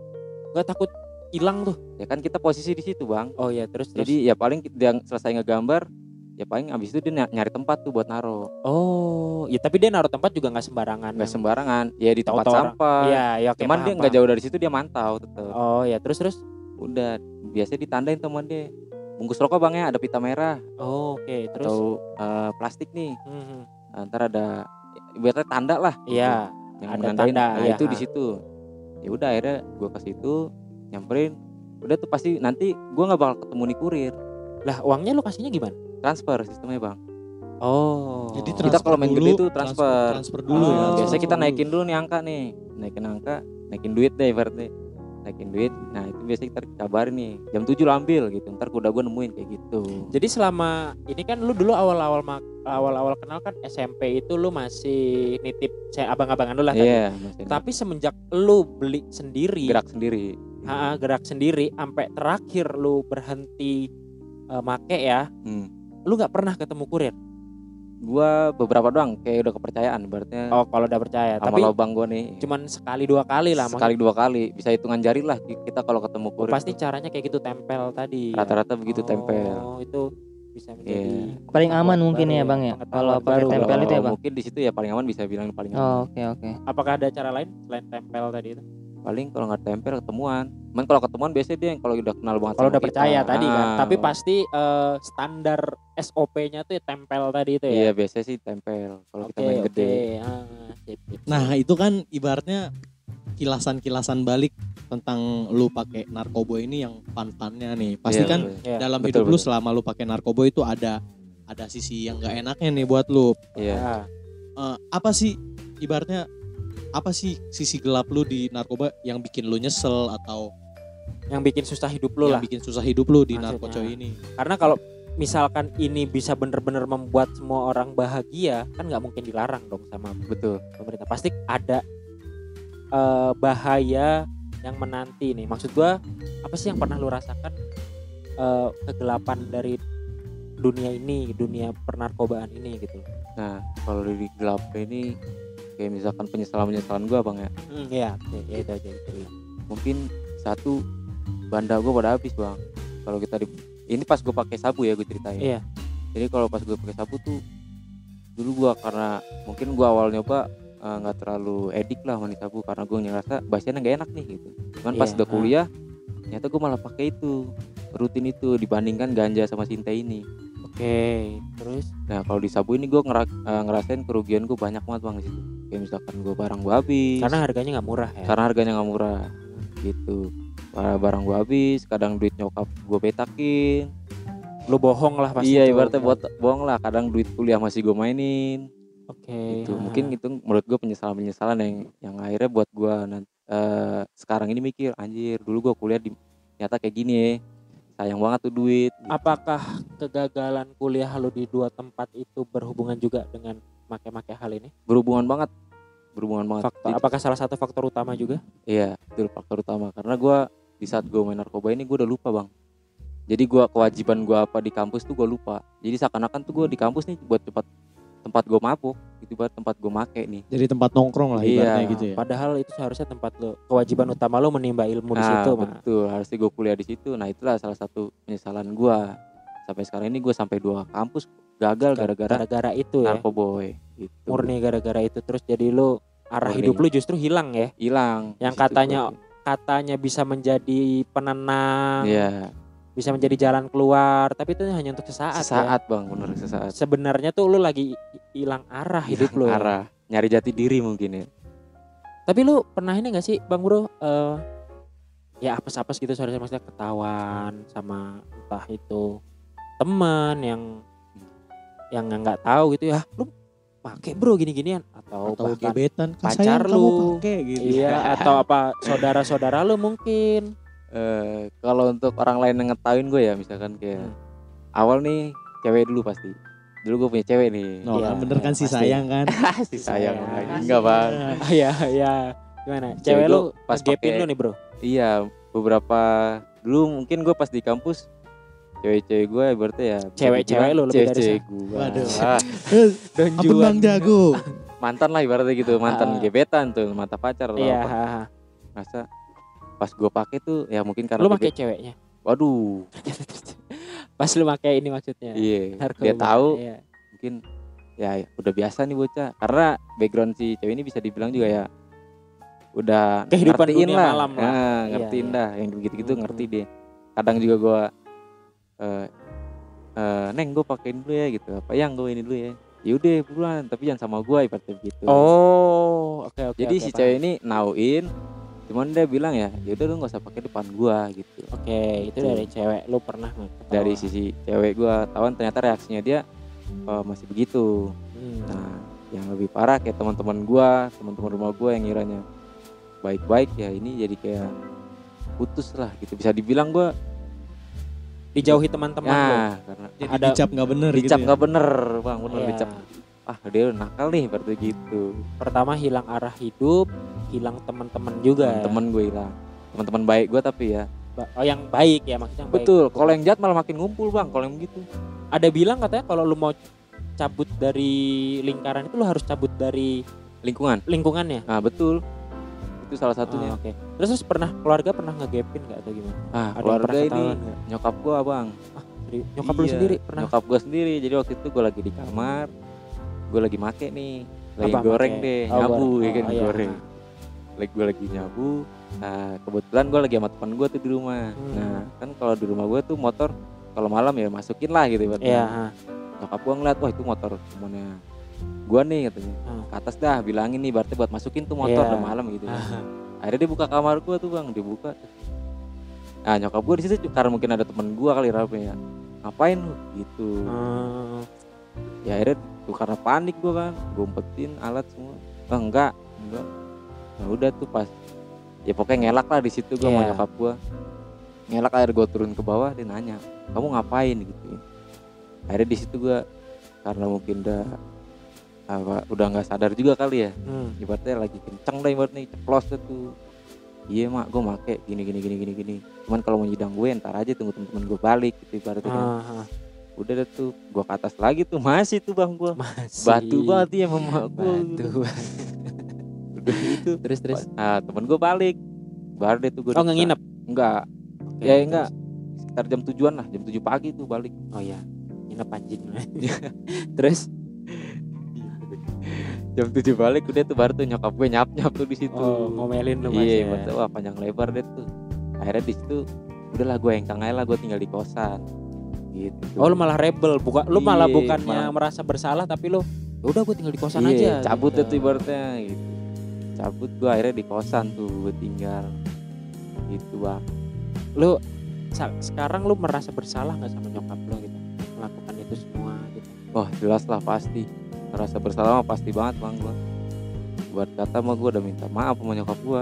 Nggak takut hilang tuh. ya kan kita posisi di situ bang Oh ya terus terus. jadi ya paling dia selesai ngegambar ya paling abis itu dia ny- nyari tempat tuh buat naruh oh, ya tapi dia naruh tempat juga nggak sembarangan. nggak sembarangan ya di tempat sampah Iya, ya oke. cuman paham, dia nggak jauh dari situ dia mantau tetep Oh ya terus terus. udah biasanya ditandain teman dia bungkus rokok bang ya ada pita merah Oh, oke terus. atau eh, plastik nih Mhm. Nah, ntar ada ibaratnya tanda lah gitu, Iya. yang ada tanda, nah iya, itu ha. di situ ya udah akhirnya gue ke situ nyamperin udah tuh pasti nanti gue nggak bakal ketemu nih kurir Lah uangnya lu kasihnya gimana? Transfer sistemnya bang Oh. Jadi Kita kalau main dulu, gede tuh transfer. transfer dulu ya. Oh. biasanya kita naikin dulu nih angka nih naikin angka naikin duit deh ibaratnya naikin duit nah itu biasanya kita kabarin nih jam 7 lo ambil gitu ntar kuda gue nemuin kayak gitu Jadi selama ini kan lu dulu awal-awal mak- awal-awal kenal kan SMP itu lu masih nitip saya abang-abangan lu lah tadi. iya maksudnya Tapi semenjak lu beli sendiri, gerak sendiri ha, gerak sendiri sampai terakhir lu berhenti eh, make ya, hmm. Lu nggak pernah ketemu kurir. gue beberapa doang kayak udah kepercayaan ibaratnya Oh, kalau udah percaya. sama Tapi lobang gue nih cuman sekali dua kali lah. sekali dua kali bisa hitungan jari lah kita kalau ketemu maksud- kurir pasti caranya kayak gitu tempel tadi. ya. rata-rata begitu Oh, tempel itu bisa menjadi Iya. Paling aman mungkin baru ya, Bang, ya? Kalau pakai baru. tempel itu ya, Bang? mungkin di situ ya paling aman bisa bilang paling aman Oh, oke oke. Apakah ada cara lain selain tempel tadi itu? Paling kalau nggak tempel ketemuan cuman kalau ketemuan biasanya dia yang kalau udah kenal banget Kalau udah kita. percaya tadi kan, Ah, tapi pasti eh, standar SOP-nya tuh ya tempel tadi itu iya ya. biasanya sih tempel kalau kita Oke, main oke. gede Ah, sip, sip, sip. Nah itu kan ibaratnya kilasan-kilasan balik tentang lu pakai narkoba ini yang pantannya nih. Pasti Iya, kan. Iya. dalam betul, hidup lu betul. selama lu pakai narkoba itu ada ada sisi yang gak enaknya nih buat lu. iya Ah, Eh, apa sih ibaratnya apa sih sisi gelap lu di narkoba yang bikin lu nyesel atau yang bikin susah hidup lu yang lah. bikin susah hidup lu di Maksudnya. narkoba ini? Karena kalau misalkan ini bisa bener-bener membuat semua orang bahagia, kan nggak mungkin dilarang dong sama betul pemerintah. Pasti ada eh, bahaya yang menanti nih. Maksud gua apa sih yang pernah lu rasakan eh, kegelapan dari dunia ini dunia pernarkobaan ini gitu nah kalau di gelap ini kayak misalkan penyesalan penyesalan gue bang ya hmm, ya ya, itu aja itu ya. mungkin satu banda gue pada habis bang kalau kita di ini pas gue pakai sabu ya gue ceritain Iya. jadi kalau pas gue pakai sabu tuh dulu gue karena mungkin gue awal nyoba eh, nggak terlalu edik lah mani sabu karena gue ngerasa bahasanya nggak enak nih gitu cuman pas Iya, udah ah. kuliah ternyata gue malah pakai itu rutin itu dibandingkan ganja sama sinta ini oke terus? Nah kalau di sabu ini gue ngerasain kerugian gue banyak banget bang di situ. Kayak misalkan gue barang gue habis. Karena harganya nggak murah ya? Karena harganya nggak murah gitu. Barang- gue habis kadang duit nyokap gue betakin lu bohong lah pasti iya ibaratnya buat bohong lah kadang duit kuliah masih gue mainin. Oke gitu. ah. mungkin itu menurut gue penyesalan penyesalan yang yang akhirnya buat gue nanti sekarang ini mikir anjir dulu gue kuliah di nyata kayak gini ya sayang banget tuh duit gitu. apakah kegagalan kuliah lu di dua tempat itu berhubungan juga dengan make-make hal ini berhubungan banget berhubungan banget faktor Jadi- apakah salah satu faktor utama juga Iya, itu faktor utama. Karena gue di saat gue main narkoba ini gue udah lupa bang. Jadi gue kewajiban gue apa di kampus tuh gue lupa. Jadi seakan-akan tuh gue di kampus nih buat tempat tempat gue mabuk, itu buat tempat gue make nih. Jadi tempat nongkrong lah Iya. ibaratnya gitu ya. padahal itu seharusnya tempat lu kewajiban utama lu menimba ilmu di Nah, situ mah betul. Harusnya gue kuliah di situ. Nah itulah salah satu penyesalan gue. Sampai sekarang ini gue sampai dua kampus gagal gara-gara gara-gara itu ya narkoboy. Gitu. murni gara-gara itu terus jadi lu arah Murni. hidup lu justru hilang ya hilang. Yang katanya- katanya bisa menjadi penenang Iya. Bisa menjadi jalan keluar tapi itu hanya untuk sesaat, ya. Sesaat bang, bener sesaat. sebenarnya tuh lu lagi hilang arah hidup lu ya. Arah nyari jati diri mungkin ya. tapi lu pernah ini gak sih bang bro eh ya apes-apes gitu seharusnya maksudnya ketahuan sama entah itu teman yang yang nggak tahu gitu ya lu pakai bro gini-ginian atau, Atau bahkan gebetan pacar lu. pakai gitu. iya atau apa saudara-saudara lu mungkin eh kalau untuk orang lain yang ngetahuin gue ya misalkan kayak Hmm. awal nih cewek dulu pasti. Dulu gue punya cewek nih. No, Iya, kan bener kan si sayang kan. [laughs] si sayang. Sayang. lagi enggak bang. [laughs] Ah, iya iya. Gimana? Cewek cewek lu pas pakai- lu nih bro? Iya beberapa dulu mungkin gue pas di kampus cewek-cewek gue berarti ya Cewek-cewek lu lebih dari cewek-cewek gue Waduh. Ah, [laughs] dan Apa bang jago? mantan lah ibaratnya gitu mantan Ah. gebetan tuh mata pacar atau iya masa pas gue pakai tuh ya mungkin karena lu pakai ceweknya waduh [laughs] pas lu pakai ini maksudnya iya narkoba. dia tahu Iya. mungkin ya udah biasa nih bocah karena background si cewek ini bisa dibilang juga ya udah Kehidupan ngertiin dunia lah, malam lah. Nah, ngertiin iya. dah yang begitu-gitu Hmm. ngerti dia kadang juga gua eh eh, neng gue pakein dulu ya gitu apa yang gue ini dulu ya yaudah buruan tapi jangan sama gua ibaratnya gitu oh oke oke jadi oke, si paham. cewek ini nauin cuman dia bilang ya yaudah lu nggak usah pakai depan gua gitu oke itu Gitu. dari cewek lu pernah nggak ketawa? dari sisi cewek gua tawan ternyata reaksinya dia eh, masih begitu Hmm. Nah, yang lebih parah kayak teman-teman gua, teman-teman rumah gua yang ngiranya baik-baik ya ini jadi kayak putus lah gitu. Bisa dibilang gua dijauhi teman-teman lu ya karena Jadi Ada- dicap nggak bener gitu dicap ya. nggak bener, Bang, bener Iya. dicap. Ah, dia nakal nih berarti gitu. pertama hilang arah hidup hilang teman-teman juga Teman gue hilang. Teman-teman baik gua tapi ya. Oh yang baik ya maksudnya yang. Betul, kalau yang jahat malah makin ngumpul, Bang, kalau yang gitu. ada bilang katanya kalau lu mau cabut dari lingkaran itu lu harus cabut dari Lingkungan. lingkungannya Nah, betul. Itu salah satunya. Ah, oke terus, terus pernah keluarga pernah ngegapin nggak atau gimana Ah, yang keluarga ini nggak? nyokap gua, Bang. Dari nyokap lu Iya, sendiri pernah Nyokap gue sendiri. Jadi waktu itu gue lagi di kamar, gue lagi make nih, lagi Apa, goreng make? deh, Oh, nyabu goreng. ya kan Oh, iya. goreng. Lagi gue lagi nyabu. Nah kebetulan gue lagi sama teman gue tuh di rumah. Hmm. Nah kan kalau di rumah gue tuh motor kalau malam ya masukin lah gitu. ibaratnya. Iya, ah. Nyokap gue ngeliat wah itu motor temennya gue nih katanya. Hmm. Ke atas dah bilangin nih berarti buat masukin tuh motor Iya. udah malam gitu. Akhirnya dia buka kamar gue tuh bang, dibuka. Nah nyokap gue di situ karena mungkin ada temen gue kali rame ya. Ngapain lu? Gitu. Hmm. ya akhirnya tuh karena panik gue kan gue umpetin alat semua oh, enggak enggak nah udah tuh pas ya pokoknya ngelak lah di situ gue sama Iya. nyokap gue ngelak akhirnya gue turun ke bawah dia nanya kamu ngapain gitu akhirnya di situ gue karena mungkin udah apa udah nggak sadar juga kali ya Hmm. ibaratnya lagi kenceng dah ibaratnya ceplos tuh iya mak gue make gini gini gini gini gini cuman kalau mau nyidang gue ntar aja tunggu temen-temen gue balik gitu ibaratnya kan Ah, ah. udah deh tuh gua ke atas lagi tuh masih tuh bang gua Masih. batu banget ya mama gua Batu. Udah itu [laughs] terus terus. nah temen gua balik baru deh tuh gua Oh nggak nginep? enggak Oke, ya terus. enggak sekitar jam tujuan lah jam tujuh pagi tuh balik Oh ya, nginep anjing. [laughs] terus jam tujuh balik udah tuh baru tuh nyokap gue nyap nyap tuh di situ oh, ngomelin lu iya ya. betul wah panjang lebar deh tuh akhirnya di situ udahlah gue engkang aja lah gue tinggal di kosan gitu Oh lu malah rebel, buka lu malah Iya, bukannya malah- merasa bersalah tapi lu "Ya udah gue tinggal di kosan iya, aja. cabut gitu. tuh ibaratnya gitu cabut gue akhirnya di kosan tuh gue tinggal. Gitu bang. Lu sekarang lu merasa bersalah nggak sama nyokap lu gitu? Melakukan itu semua gitu. wah jelas lah pasti. Merasa bersalah mah pasti banget bang gue buat kata mah gue udah minta maaf sama nyokap gue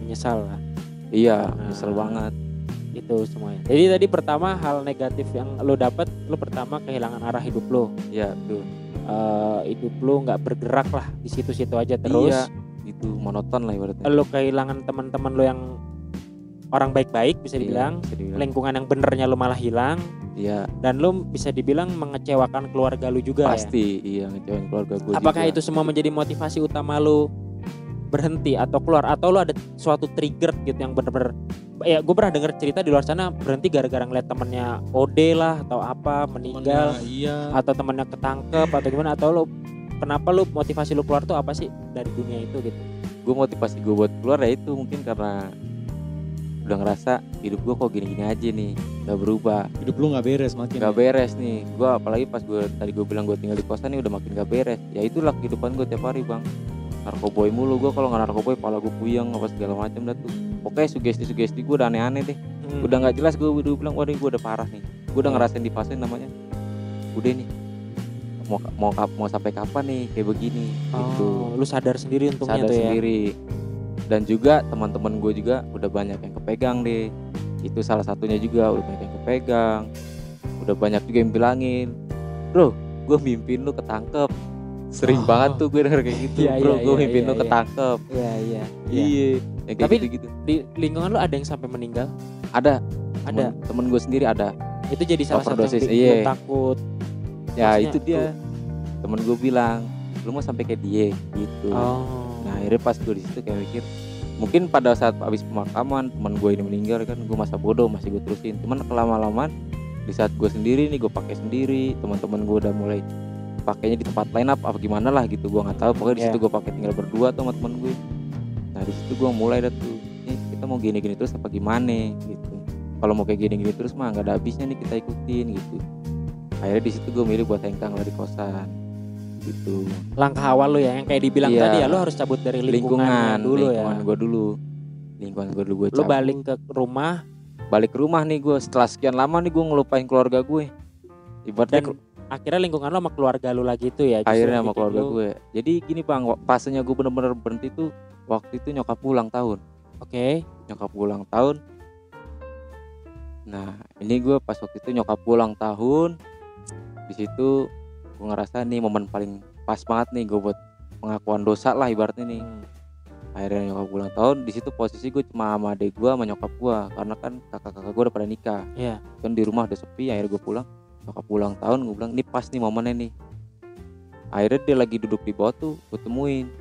Menyesal lah. Iya Karena- nyesel banget. itu semuanya. Jadi tadi pertama hal negatif yang lu dapat, lu pertama kehilangan arah hidup lu. iya tuh Eh, hidup lu nggak bergerak lah di situ-situ aja terus. iya gitu monoton lah ibaratnya Lu kehilangan teman-teman lu yang orang baik-baik bisa Iya, dibilang. bisa dibilang. Lingkungan yang benernya lu malah hilang iya dan lu bisa dibilang mengecewakan keluarga lu juga ya. pasti iya ngecewain keluarga gue Apakah juga. itu semua menjadi motivasi utama lu berhenti atau keluar atau lu ada suatu trigger gitu yang bener-bener ya gue pernah denger cerita di luar sana berhenti gara-gara ngeliat temennya OD lah atau apa meninggal Temennya, iya atau temennya ketangkep atau gimana atau lu kenapa lu motivasi lu keluar tuh apa sih dari dunia itu gitu gue motivasi gue buat keluar ya itu mungkin karena udah ngerasa hidup gue kok gini-gini aja nih gak berubah. Hidup lu nggak beres makin gak beres nih. Gue apalagi pas gue tadi gue bilang gue tinggal di kosan nih udah makin gak beres. Ya itulah kehidupan gue tiap hari bang. Narkoboy mulu gue kalau nggak narkoboy pala gue puyeng apa segala macam dah tuh. Pokoknya sugesti sugesti gue udah aneh-aneh deh. Hmm. udah nggak jelas gue udah bilang waduh gue udah parah nih. Gue udah ngerasain di fase namanya udah nih mau mau kap- mau sampai kapan nih kayak begini gitu. Oh, lu sadar sendiri untungnya sadar tuh ya? sendiri. Dan juga teman-teman gue juga udah banyak yang kepegang deh. Itu salah satunya juga udah banyak yang kepegang. Udah banyak juga yang bilangin bro gue mimpin lu ketangkep. Sering Oh. banget tuh gue denger kayak [laughs] gitu. Iya, bro iya, gue iya, mimpin iya, lu iya. ketangkep. Iya iya iya. Iya Tapi- gitu gitu di lingkungan lu ada yang sampai meninggal? Ada. Ada? Temen, temen gue sendiri ada. Itu jadi salah satu yang bikin iya. takut ya Maksudnya itu dia. temen gue bilang lu mau sampai kayak dia gitu. Oh. Nah akhirnya pas gue di situ kayak mikir mungkin pada saat habis pemakaman teman gue ini meninggal kan gue masa bodoh masih gue terusin. Cuman kelama lamaan di saat gue sendiri nih gue pakai sendiri teman-teman gue udah mulai pakainya di tempat up apa gimana lah gitu gue nggak tahu. Pokoknya di situ Iya. gue pakai tinggal berdua tuh sama teman gue nah di situ gue mulai dah tuh nih kita mau gini-gini terus apa gimana? Gitu. Kalau mau kayak gini-gini terus mah nggak ada habisnya nih kita ikutin gitu akhirnya di situ gue milih buat hengkang di kosan. Gitu. Langkah awal lu ya yang kayak dibilang Iya. tadi ya lu harus cabut dari lingkungan, lingkungan dulu lingkungan ya gue dulu. Lingkungan gue dulu gue lu balik ke rumah? Balik ke rumah nih gue setelah sekian lama nih gue ngelupain keluarga gue ibaratnya dan akhirnya lingkungan lu sama keluarga lu lagi itu ya akhirnya sama keluarga lu- gue jadi gini bang fasenya gue bener-bener berhenti tuh waktu itu nyokap gue ulang tahun. Oke. Nyokap gue ulang tahun. Nah ini gue pas waktu itu nyokap gue ulang tahun di situ gue ngerasa nih momen paling pas banget nih gue buat pengakuan dosa lah ibaratnya nih. Hmm. akhirnya nyokap gue ulang tahun di situ posisi gue cuma sama adek gue sama nyokap gue karena kan kakak-kakak gue udah pada nikah. Iya. kan di rumah udah sepi akhirnya gue pulang. Nyokap gue ulang tahun gue bilang ini pas nih momennya nih. Akhirnya dia lagi duduk di bawah tuh gue temuin.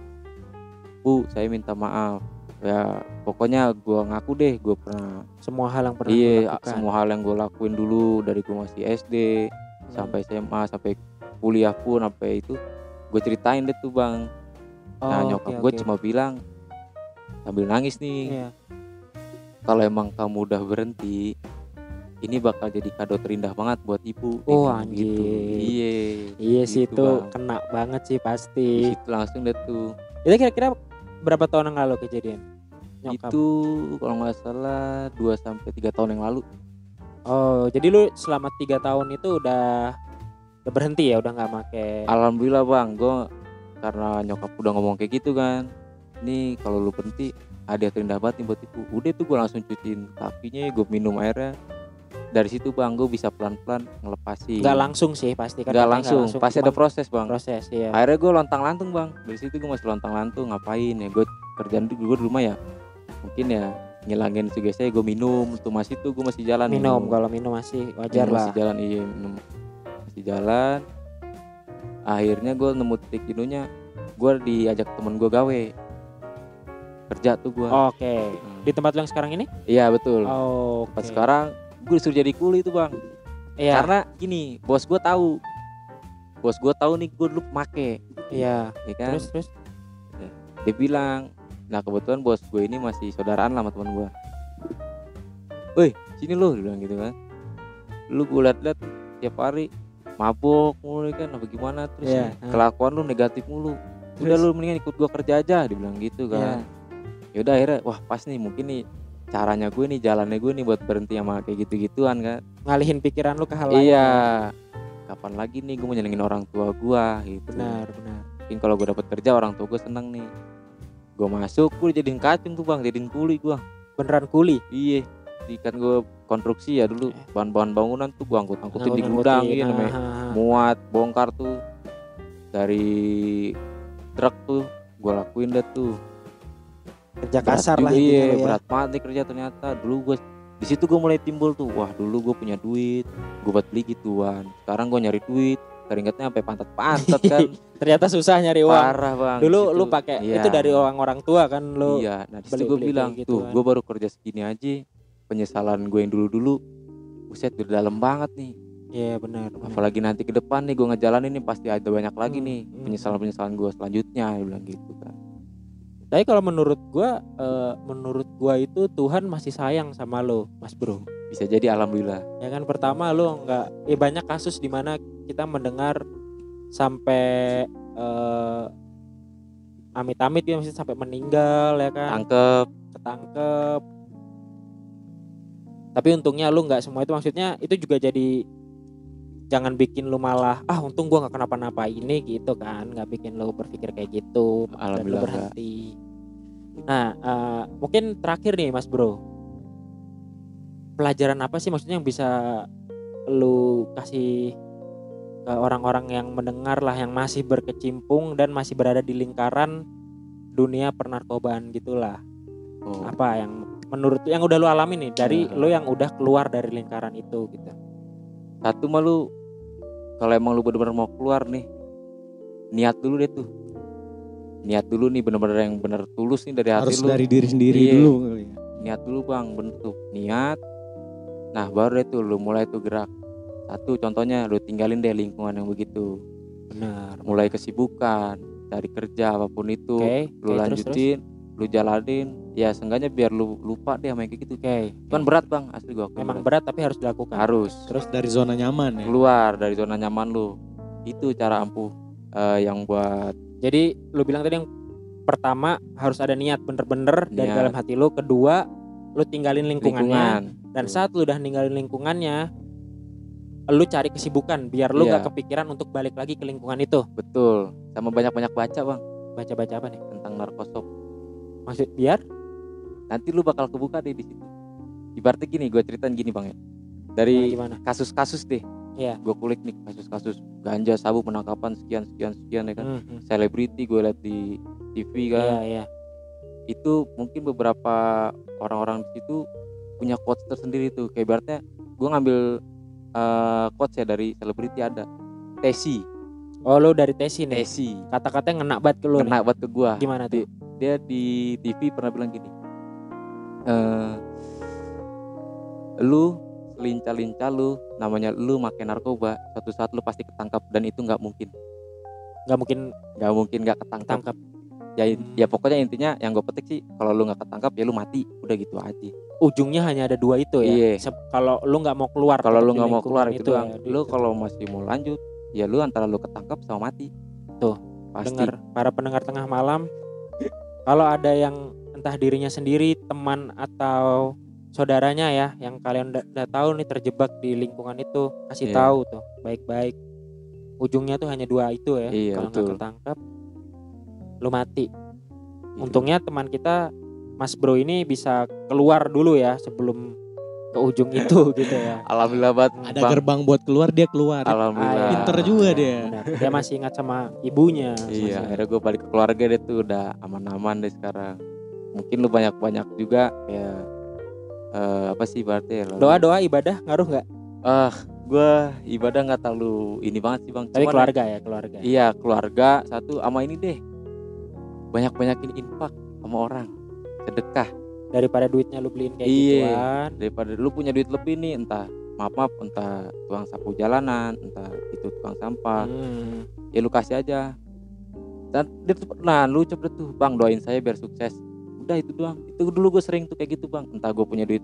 Bu saya minta maaf. Ya pokoknya gue ngaku deh gue pernah semua hal yang pernah iya semua hal yang gue lakuin dulu dari gue masih SD sampai SMA sampai kuliah pun sampai itu gue ceritain deh tuh bang nah Oh, nyokap oke, gue oke. cuma bilang sambil nangis nih Iya. kalau emang kamu udah berhenti ini bakal jadi kado terindah banget buat ibu Oh, gitu. anjir. iya iya sih Gitu, itu Bang. kena banget sih pasti situ langsung deh tuh itu kira-kira berapa tahun yang lalu kejadian nyokap itu kalau nggak salah 2 sampai tiga tahun yang lalu oh jadi lu selama tiga tahun itu udah udah berhenti ya? Udah nggak make? Alhamdulillah bang. Gue karena nyokap udah ngomong kayak gitu kan. Ini kalau lu berhenti ada yang terindah banget nih buat ibu. Udah tuh gue langsung cuciin kakinya gue minum airnya. Dari situ bang gue bisa pelan-pelan ngelepasin. Nggak langsung sih pasti kan nggak katanya langsung, pasti ada proses bang. proses ya akhirnya gue lontang lantung bang. Dari situ gue masih lontang lantung ngapain ya? Gue kerjaan gue di rumah ya. Mungkin ya ngilangin sugesti gue minum tuh masih tuh gue masih jalan minum kalau minum masih wajar Minum lah. masih jalan iya minum. Masih jalan. Akhirnya gue nemu titik jenuhnya gue diajak temen gue gawe. Kerja tuh gue Oke. Di tempat lu yang sekarang ini? iya betul. Oh, pas sekarang gue disuruh jadi kuli tuh bang. Iya. karena gini bos gue tahu. Bos gue tahu nih gue dulu make. Iya. ya kan? Terus terus. dia bilang nah kebetulan bos gue ini masih saudaraan lah sama teman gue woi sini lo bilang gitu kan. Lu gue liat-liat tiap hari mabok mulu kan apa gimana terus Iya, nih, kelakuan lu negatif mulu. Udah Terus? lu mendingan ikut gua kerja aja dia bilang gitu kan. Yaudah akhirnya wah pas nih mungkin nih caranya gue nih jalannya gue nih buat berhenti sama kayak gitu-gituan kan. Ngalihin pikiran lu ke hal lain. iya. Kapan lagi nih gue mau nyenengin orang tua gua? Gitu. Benar, benar. mungkin kalau gue dapet kerja orang tua gue seneng nih gue masuk gue jadiin kacung tuh bang. Jadiin kuli gua. Beneran kuli. iya. Di kan gue konstruksi ya dulu. Bahan-bahan bangunan tuh gue angkut-angkutin di gudang iya namanya. Ah, ah, ah. muat bongkar tuh. Dari truk tuh gue lakuin deh tuh. Kerja Berat kasar lah juga, gitu iya, ya. berat banget nih kerja ternyata. Dulu gue di situ gue mulai timbul tuh wah dulu gue punya duit gue buat beli gituan. Sekarang gue nyari duit keringetnya sampai pantat-pantat [laughs] kan Ternyata susah nyari uang. parah bang Dulu Di situ. lu pakai Iya. itu dari orang orang tua kan lu. iya nah situ gue bilang kayak tuh gituan. gue baru kerja segini aja penyesalan gue yang dulu-dulu Buset udah dalam banget nih Iya, benar. benar. apalagi nanti ke depan nih gue ngejalanin nih pasti ada banyak lagi Hmm, nih hmm. penyesalan-penyesalan gue selanjutnya dia bilang gitu kan Tapi kalau menurut gua eh, menurut gua itu Tuhan masih sayang sama lo, Mas Bro. bisa jadi alhamdulillah. Ya kan pertama lo nggak ya banyak kasus di mana kita mendengar sampai eh, amit-amit ya maksudnya sampai meninggal ya kan? Tangkep ketangkep. Tapi untungnya lu nggak semua itu maksudnya itu juga jadi jangan bikin lu malah ah untung gua nggak kenapa-napa ini gitu kan. Nggak bikin lu berpikir kayak gitu dan lu Alhamdulillah, berhenti. Nah eh, mungkin terakhir nih mas bro. Pelajaran apa sih maksudnya yang bisa lu kasih ke orang-orang yang mendengar lah yang masih berkecimpung dan masih berada di lingkaran dunia pernarkobaan gitulah. Oh, apa yang menurut yang udah lu alami nih dari Nah. lu yang udah keluar dari lingkaran itu gitu. satu mah lu kalau emang lu bener-bener mau keluar nih niat dulu deh tuh niat dulu nih bener-bener yang bener tulus nih dari hati Harus dari diri sendiri Iya. dulu ya. niat dulu bang bener tuh niat nah baru deh tuh lu mulai tuh gerak satu contohnya lu tinggalin deh lingkungan yang begitu Benar. mulai kesibukan cari kerja apa pun itu Oke, lu oke, terus, terus. Lu jalanin ya seenggaknya biar lu lupa deh sama yang kayak gitu Oke. cuman berat bang asli gua Memang berat. berat tapi harus dilakukan. harus Terus dari zona nyaman ya. keluar dari zona nyaman lu itu cara ampuh eh, yang buat Jadi lu bilang tadi yang pertama harus ada niat bener-bener dari Niat. dalam hati lu. Kedua, lu tinggalin lingkungannya. lingkungan Dan saat lu udah ninggalin lingkungannya, lu cari kesibukan biar lu Iya. gak kepikiran untuk balik lagi ke lingkungan itu. betul sama banyak-banyak baca bang Baca-baca apa nih? tentang narkosop Maksud biar nanti lu bakal kebuka deh di situ ibaratnya gini gue ceritain gini bang ya dari gimana? kasus-kasus deh Iya. gue kulik nih kasus-kasus ganja sabu penangkapan sekian sekian sekian ya kan Hmm, hmm. selebriti gue liat di TV Iya, kan iya. itu mungkin beberapa orang-orang di situ punya quotes tersendiri tuh kayak ibaratnya gue ngambil eh, quotes ya dari selebriti ada Tesi Oh, lu dari Tesi nih. Tesi Kata-kata yang ngena banget ke lu nih. kena buat ke gue Gimana tuh? Dia di TV pernah bilang gini eh lu lincah-lincah lu namanya lu makai narkoba suatu saat lu pasti ketangkap dan itu nggak mungkin. Gak mungkin nggak mungkin nggak ketangkap tangkap. ya ya pokoknya intinya yang gue petik sih kalau lu nggak ketangkap ya lu mati. Udah gitu aja. Ujungnya hanya ada dua itu ya. Iya. Kalau lu nggak mau keluar, kalau lu nggak mau keluar itu doang. ya, lu kalau masih mau lanjut ya lu antara lu ketangkap sama mati. Tuh, pasti. dengar para pendengar tengah malam, kalau ada yang entah dirinya sendiri, teman atau saudaranya ya, yang kalian udah, tahu nih terjebak di lingkungan itu, kasih Iya. tahu tuh baik-baik. Ujungnya tuh hanya dua itu ya. Iya, kalau nggak ketangkap, lu mati. Gitu. Untungnya teman kita Mas Bro ini bisa keluar dulu ya sebelum ke ujung itu [laughs] gitu ya. alhamdulillah banget Ada Bang. gerbang buat keluar dia keluar. alhamdulillah Ah, Pinter juga dia. Benar. Dia masih ingat sama ibunya. iya masih- akhirnya gue balik ke keluarga deh tuh udah aman-aman deh sekarang mungkin lu banyak-banyak juga ya eh, apa sih berarti ya Doa-doa ibadah ngaruh nggak? ah gue ibadah nggak terlalu ini banget sih bang. Tapi Cuman keluarga ya, keluarga. Iya keluarga satu sama ini deh. Banyak banyakin infak sama orang. Sedekah Daripada duitnya lu beliin kayak Iya. gituan. daripada lu punya duit lebih nih entah maaf maaf entah tukang sapu jalanan entah itu tukang sampah. Hmm. ya lu kasih aja. Dan dia tuh- nah lu coba tuh bang doain saya biar sukses. Udah itu doang. Itu dulu gue sering tuh kayak gitu bang. Entah gue punya duit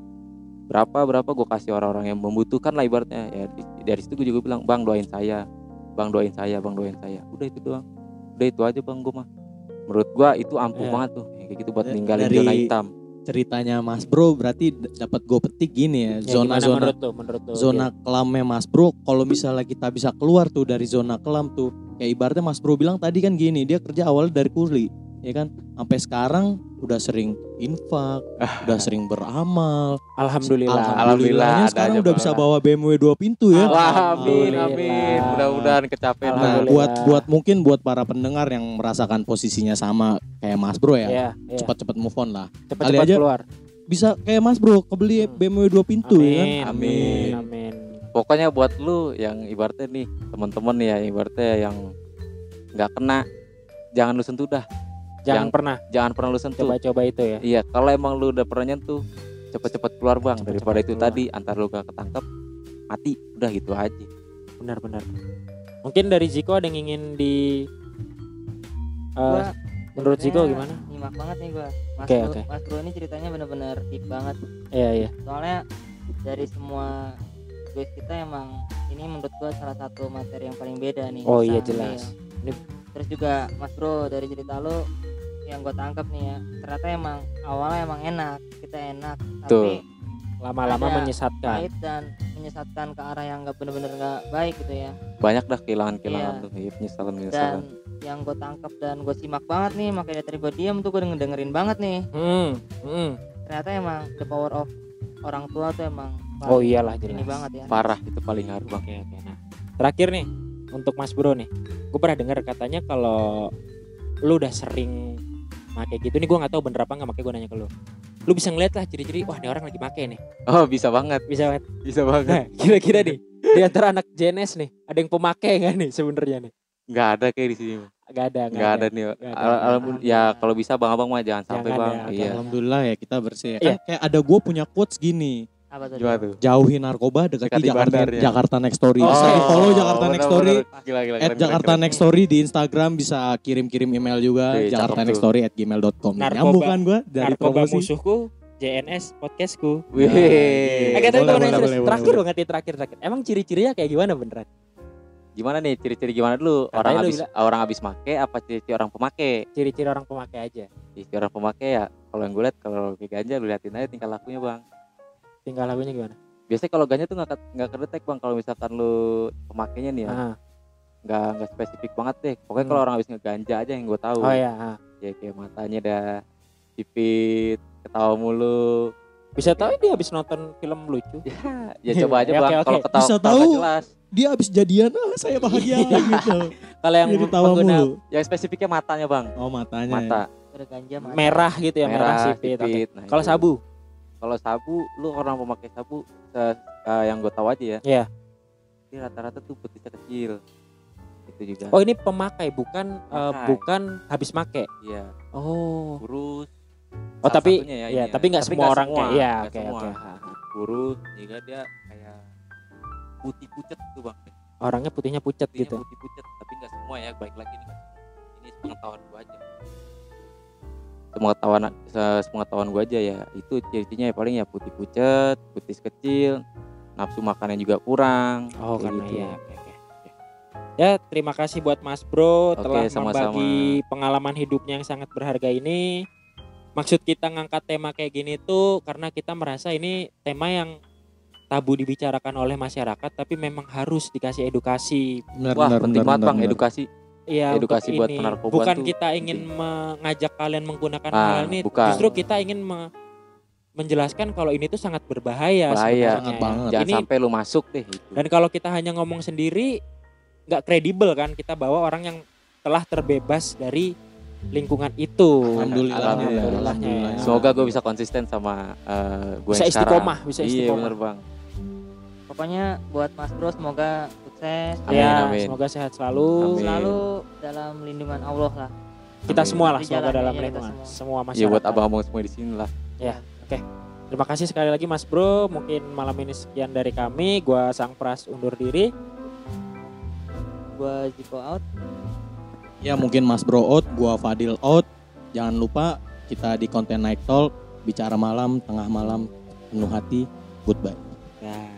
berapa berapa gue kasih orang-orang yang membutuhkan lah ibaratnya. Ya dari situ gue juga bilang bang doain saya. Bang doain saya bang doain saya. Udah itu doang. Udah itu aja bang gue mah. Menurut gue itu ampuh Iya. banget tuh kayak gitu buat Da- ninggalin dari- zona hitam Ceritanya Mas Bro berarti dapat gue petik gini ya. Ya, gimana Zona-zona menurut tuh, menurut tuh. zona kelamnya Mas Bro kalau misalnya kita bisa keluar tuh dari zona kelam tuh kayak ibaratnya Mas Bro bilang tadi kan gini dia kerja awalnya dari kuli ya kan sampai sekarang udah sering infak udah sering beramal Alhamdulillah. Alhamdulillah, sekarang udah bisa bawa BMW dua pintu ya Wah, amin, Alhamdulillah. amin. Mudah-mudahan kecapean. Nah, buat buat mungkin buat para pendengar yang merasakan posisinya sama kayak Mas Bro ya Iya, iya. cepat-cepat move on lah Cepat-cepat kali aja keluar. bisa kayak Mas Bro kebeli Hmm. BMW dua pintu ya kan Amin. Amin. Amin. Pokoknya buat lu yang ibaratnya nih, teman-teman ya, ibaratnya yang nggak kena, jangan lu sentuh dah. Jangan Yang- pernah Jangan pernah lu sentuh. coba-coba itu ya. Iya, kalau emang lu udah pernah nyentuh, cepet-cepet keluar bang. Cepet-cepet Daripada itu keluar. tadi, antar lu gak ketangkep, mati. Udah gitu aja. Benar-benar. Mungkin dari Ziko ada yang ingin di eh, Gua menurut Ziko gimana? Nyimak banget nih gua. Mas Oke, Bro, oke. Mas Bro ini ceritanya bener-bener deep banget. Iya, iya. Soalnya dari semua quiz kita emang ini menurut gua salah satu materi yang paling beda nih. Oh, iya, jelas. iya. Terus juga Mas Bro dari cerita lu yang gua tangkap nih ya, ternyata emang awalnya emang enak, kita enak, tapi Lama-lama menyesatkan. pahit dan menyesatkan ke arah yang nggak bener-bener nggak baik gitu ya. Banyak dah kehilangan-kehilangan Iya. tuh. Iya, penyesalan Dan penyesalan. yang gue tangkap dan gue simak banget nih, makanya dari gue diam tuh gue dengerin banget nih. Hmm, hmm. Ternyata emang the power of orang tua tuh emang Oh iyalah ini jelas. banget ya. Parah itu paling ngaruh. Oke, oke. Nah, terakhir nih untuk Mas Bro nih. Gue pernah dengar katanya kalau lu udah sering make gitu nih gue nggak tahu bener apa nggak makanya gue nanya ke lu. Lu bisa ngeliat lah ciri-ciri wah ini orang lagi make nih. Oh bisa banget, Bisa banget. bisa banget. Nah, kira-kira nih di antara anak JNS nih ada yang pemakai nggak nih sebenarnya nih? Nggak ada kayak di sini. Gak ada, Nggak ada nih. Nggak ada. Al- Alhamdulillah. Ya kalau bisa bang abang mah jangan sampai Jangan bang. ya, oke. Iya. Alhamdulillah ya kita bersih ya. Iya. Kan kayak ada gue punya quotes gini Apa tuh? Gimana tuh? jauhi narkoba dekati Dekati Jakarta bandar, ya. Jakarta Next Story Oh, bisa di follow Jakarta bener, Next bener. Story Gila, gila, at keren, Jakarta keren, keren. Next Story di Instagram bisa kirim-kirim email juga Oke, Jakarta cakep Next tuh. Story at gmail.com Narkoba- nyambung kan gue dari Narkoba promosi musuhku JNS podcastku. Wih. Oke, tapi boleh, gue boleh, nanya serius. boleh, terakhir boleh. banget nih terakhir terakhir. Emang ciri-cirinya kayak gimana beneran? Gimana nih ciri-ciri gimana dulu? Katanya Orang lu habis orang habis make apa ciri-ciri orang pemake? Ciri-ciri orang pemakai aja. Ciri orang pemake ya kalau yang gue lihat kalau kayak ganja lu liatin aja tingkah lakunya bang. Tinggal lagunya gimana? Biasanya kalau ganja tuh nggak nggak kedetek bang kalau misalkan lu pemakainya nih ya nggak nggak spesifik banget deh. Pokoknya Hmm. kalau orang habis ngeganja aja yang gue tahu. Oh ya, ah. Ya kayak matanya dah sipit, ketawa mulu. bisa tahu dia habis nonton film lucu. [laughs] Ya coba aja bang oke. kalau ketawa Bisa tahu. jelas. dia habis jadian ah saya bahagia gitu [laughs] Kalau yang ketawa pengguna mulu Yang spesifiknya matanya bang. oh matanya ya. Mata mata. merah gitu ya, merah, sipit. oke. sipit. Nah, Kalau sabu, kalau sabu lu orang pemakai sabu eh, yang gue tahu aja ya Iya. ini rata-rata tuh betisnya kecil itu juga oh ini pemakai bukan Pakai. bukan habis make. iya Oh. kurus Oh tapi ya ya, ini tapi nggak semua orang kayak iya oke oke. Kurus juga dia kayak putih pucet tuh bang Orangnya putihnya pucat putihnya gitu. putih pucet tapi nggak semua ya baik lagi nih ini pengetahuan gua aja semua tahuan semua tahuan gua aja ya itu ciri-cirinya ya paling ya putih pucet putih kecil nafsu makannya juga kurang Oh kayak karena gitu. iya. Oke, oke, oke. Ya terima kasih buat Mas Bro Oke, telah sama-sama. membagi pengalaman hidupnya yang sangat berharga ini. Maksud kita ngangkat tema kayak gini tuh karena kita merasa ini tema yang tabu dibicarakan oleh masyarakat tapi memang harus dikasih edukasi. benar wah benar penting benar, banget bang benar. edukasi Iya, Edukasi buat ini. penarkoba Bukan tuh kita ingin mengajak kalian menggunakan Ah, hal ini, bukan. justru kita ingin me- menjelaskan kalau ini tuh sangat berbahaya. Bahaya. Sangat banget. jangan Ini sampai lu masuk deh itu Dan kalau kita hanya ngomong sendiri, nggak kredibel kan kita bawa orang yang telah terbebas dari lingkungan itu. Alhamdulillah. Alhamdulillahnya. Alhamdulillah. semoga gue bisa konsisten sama eh gue Bisa yang sekarang istiqomah, bisa iya istiqomah. bener bang pokoknya buat Mas Bro semoga sukses Amin, ya, amin. semoga sehat selalu. Amin. selalu dalam lindungan Allah lah Kita Amin. semua lah semoga dalam kita lingkungan. semua. Semua masyarakat. Ya buat abang-abang semua di sini lah. Terima kasih sekali lagi Mas Bro. Mungkin malam ini sekian dari kami. Gua Sang Pras undur diri. gua Jiko out Ya mungkin Mas Bro out, gua Fadil out. Jangan lupa kita di konten Night Talk bicara malam, tengah malam, penuh hati. Goodbye. Ya.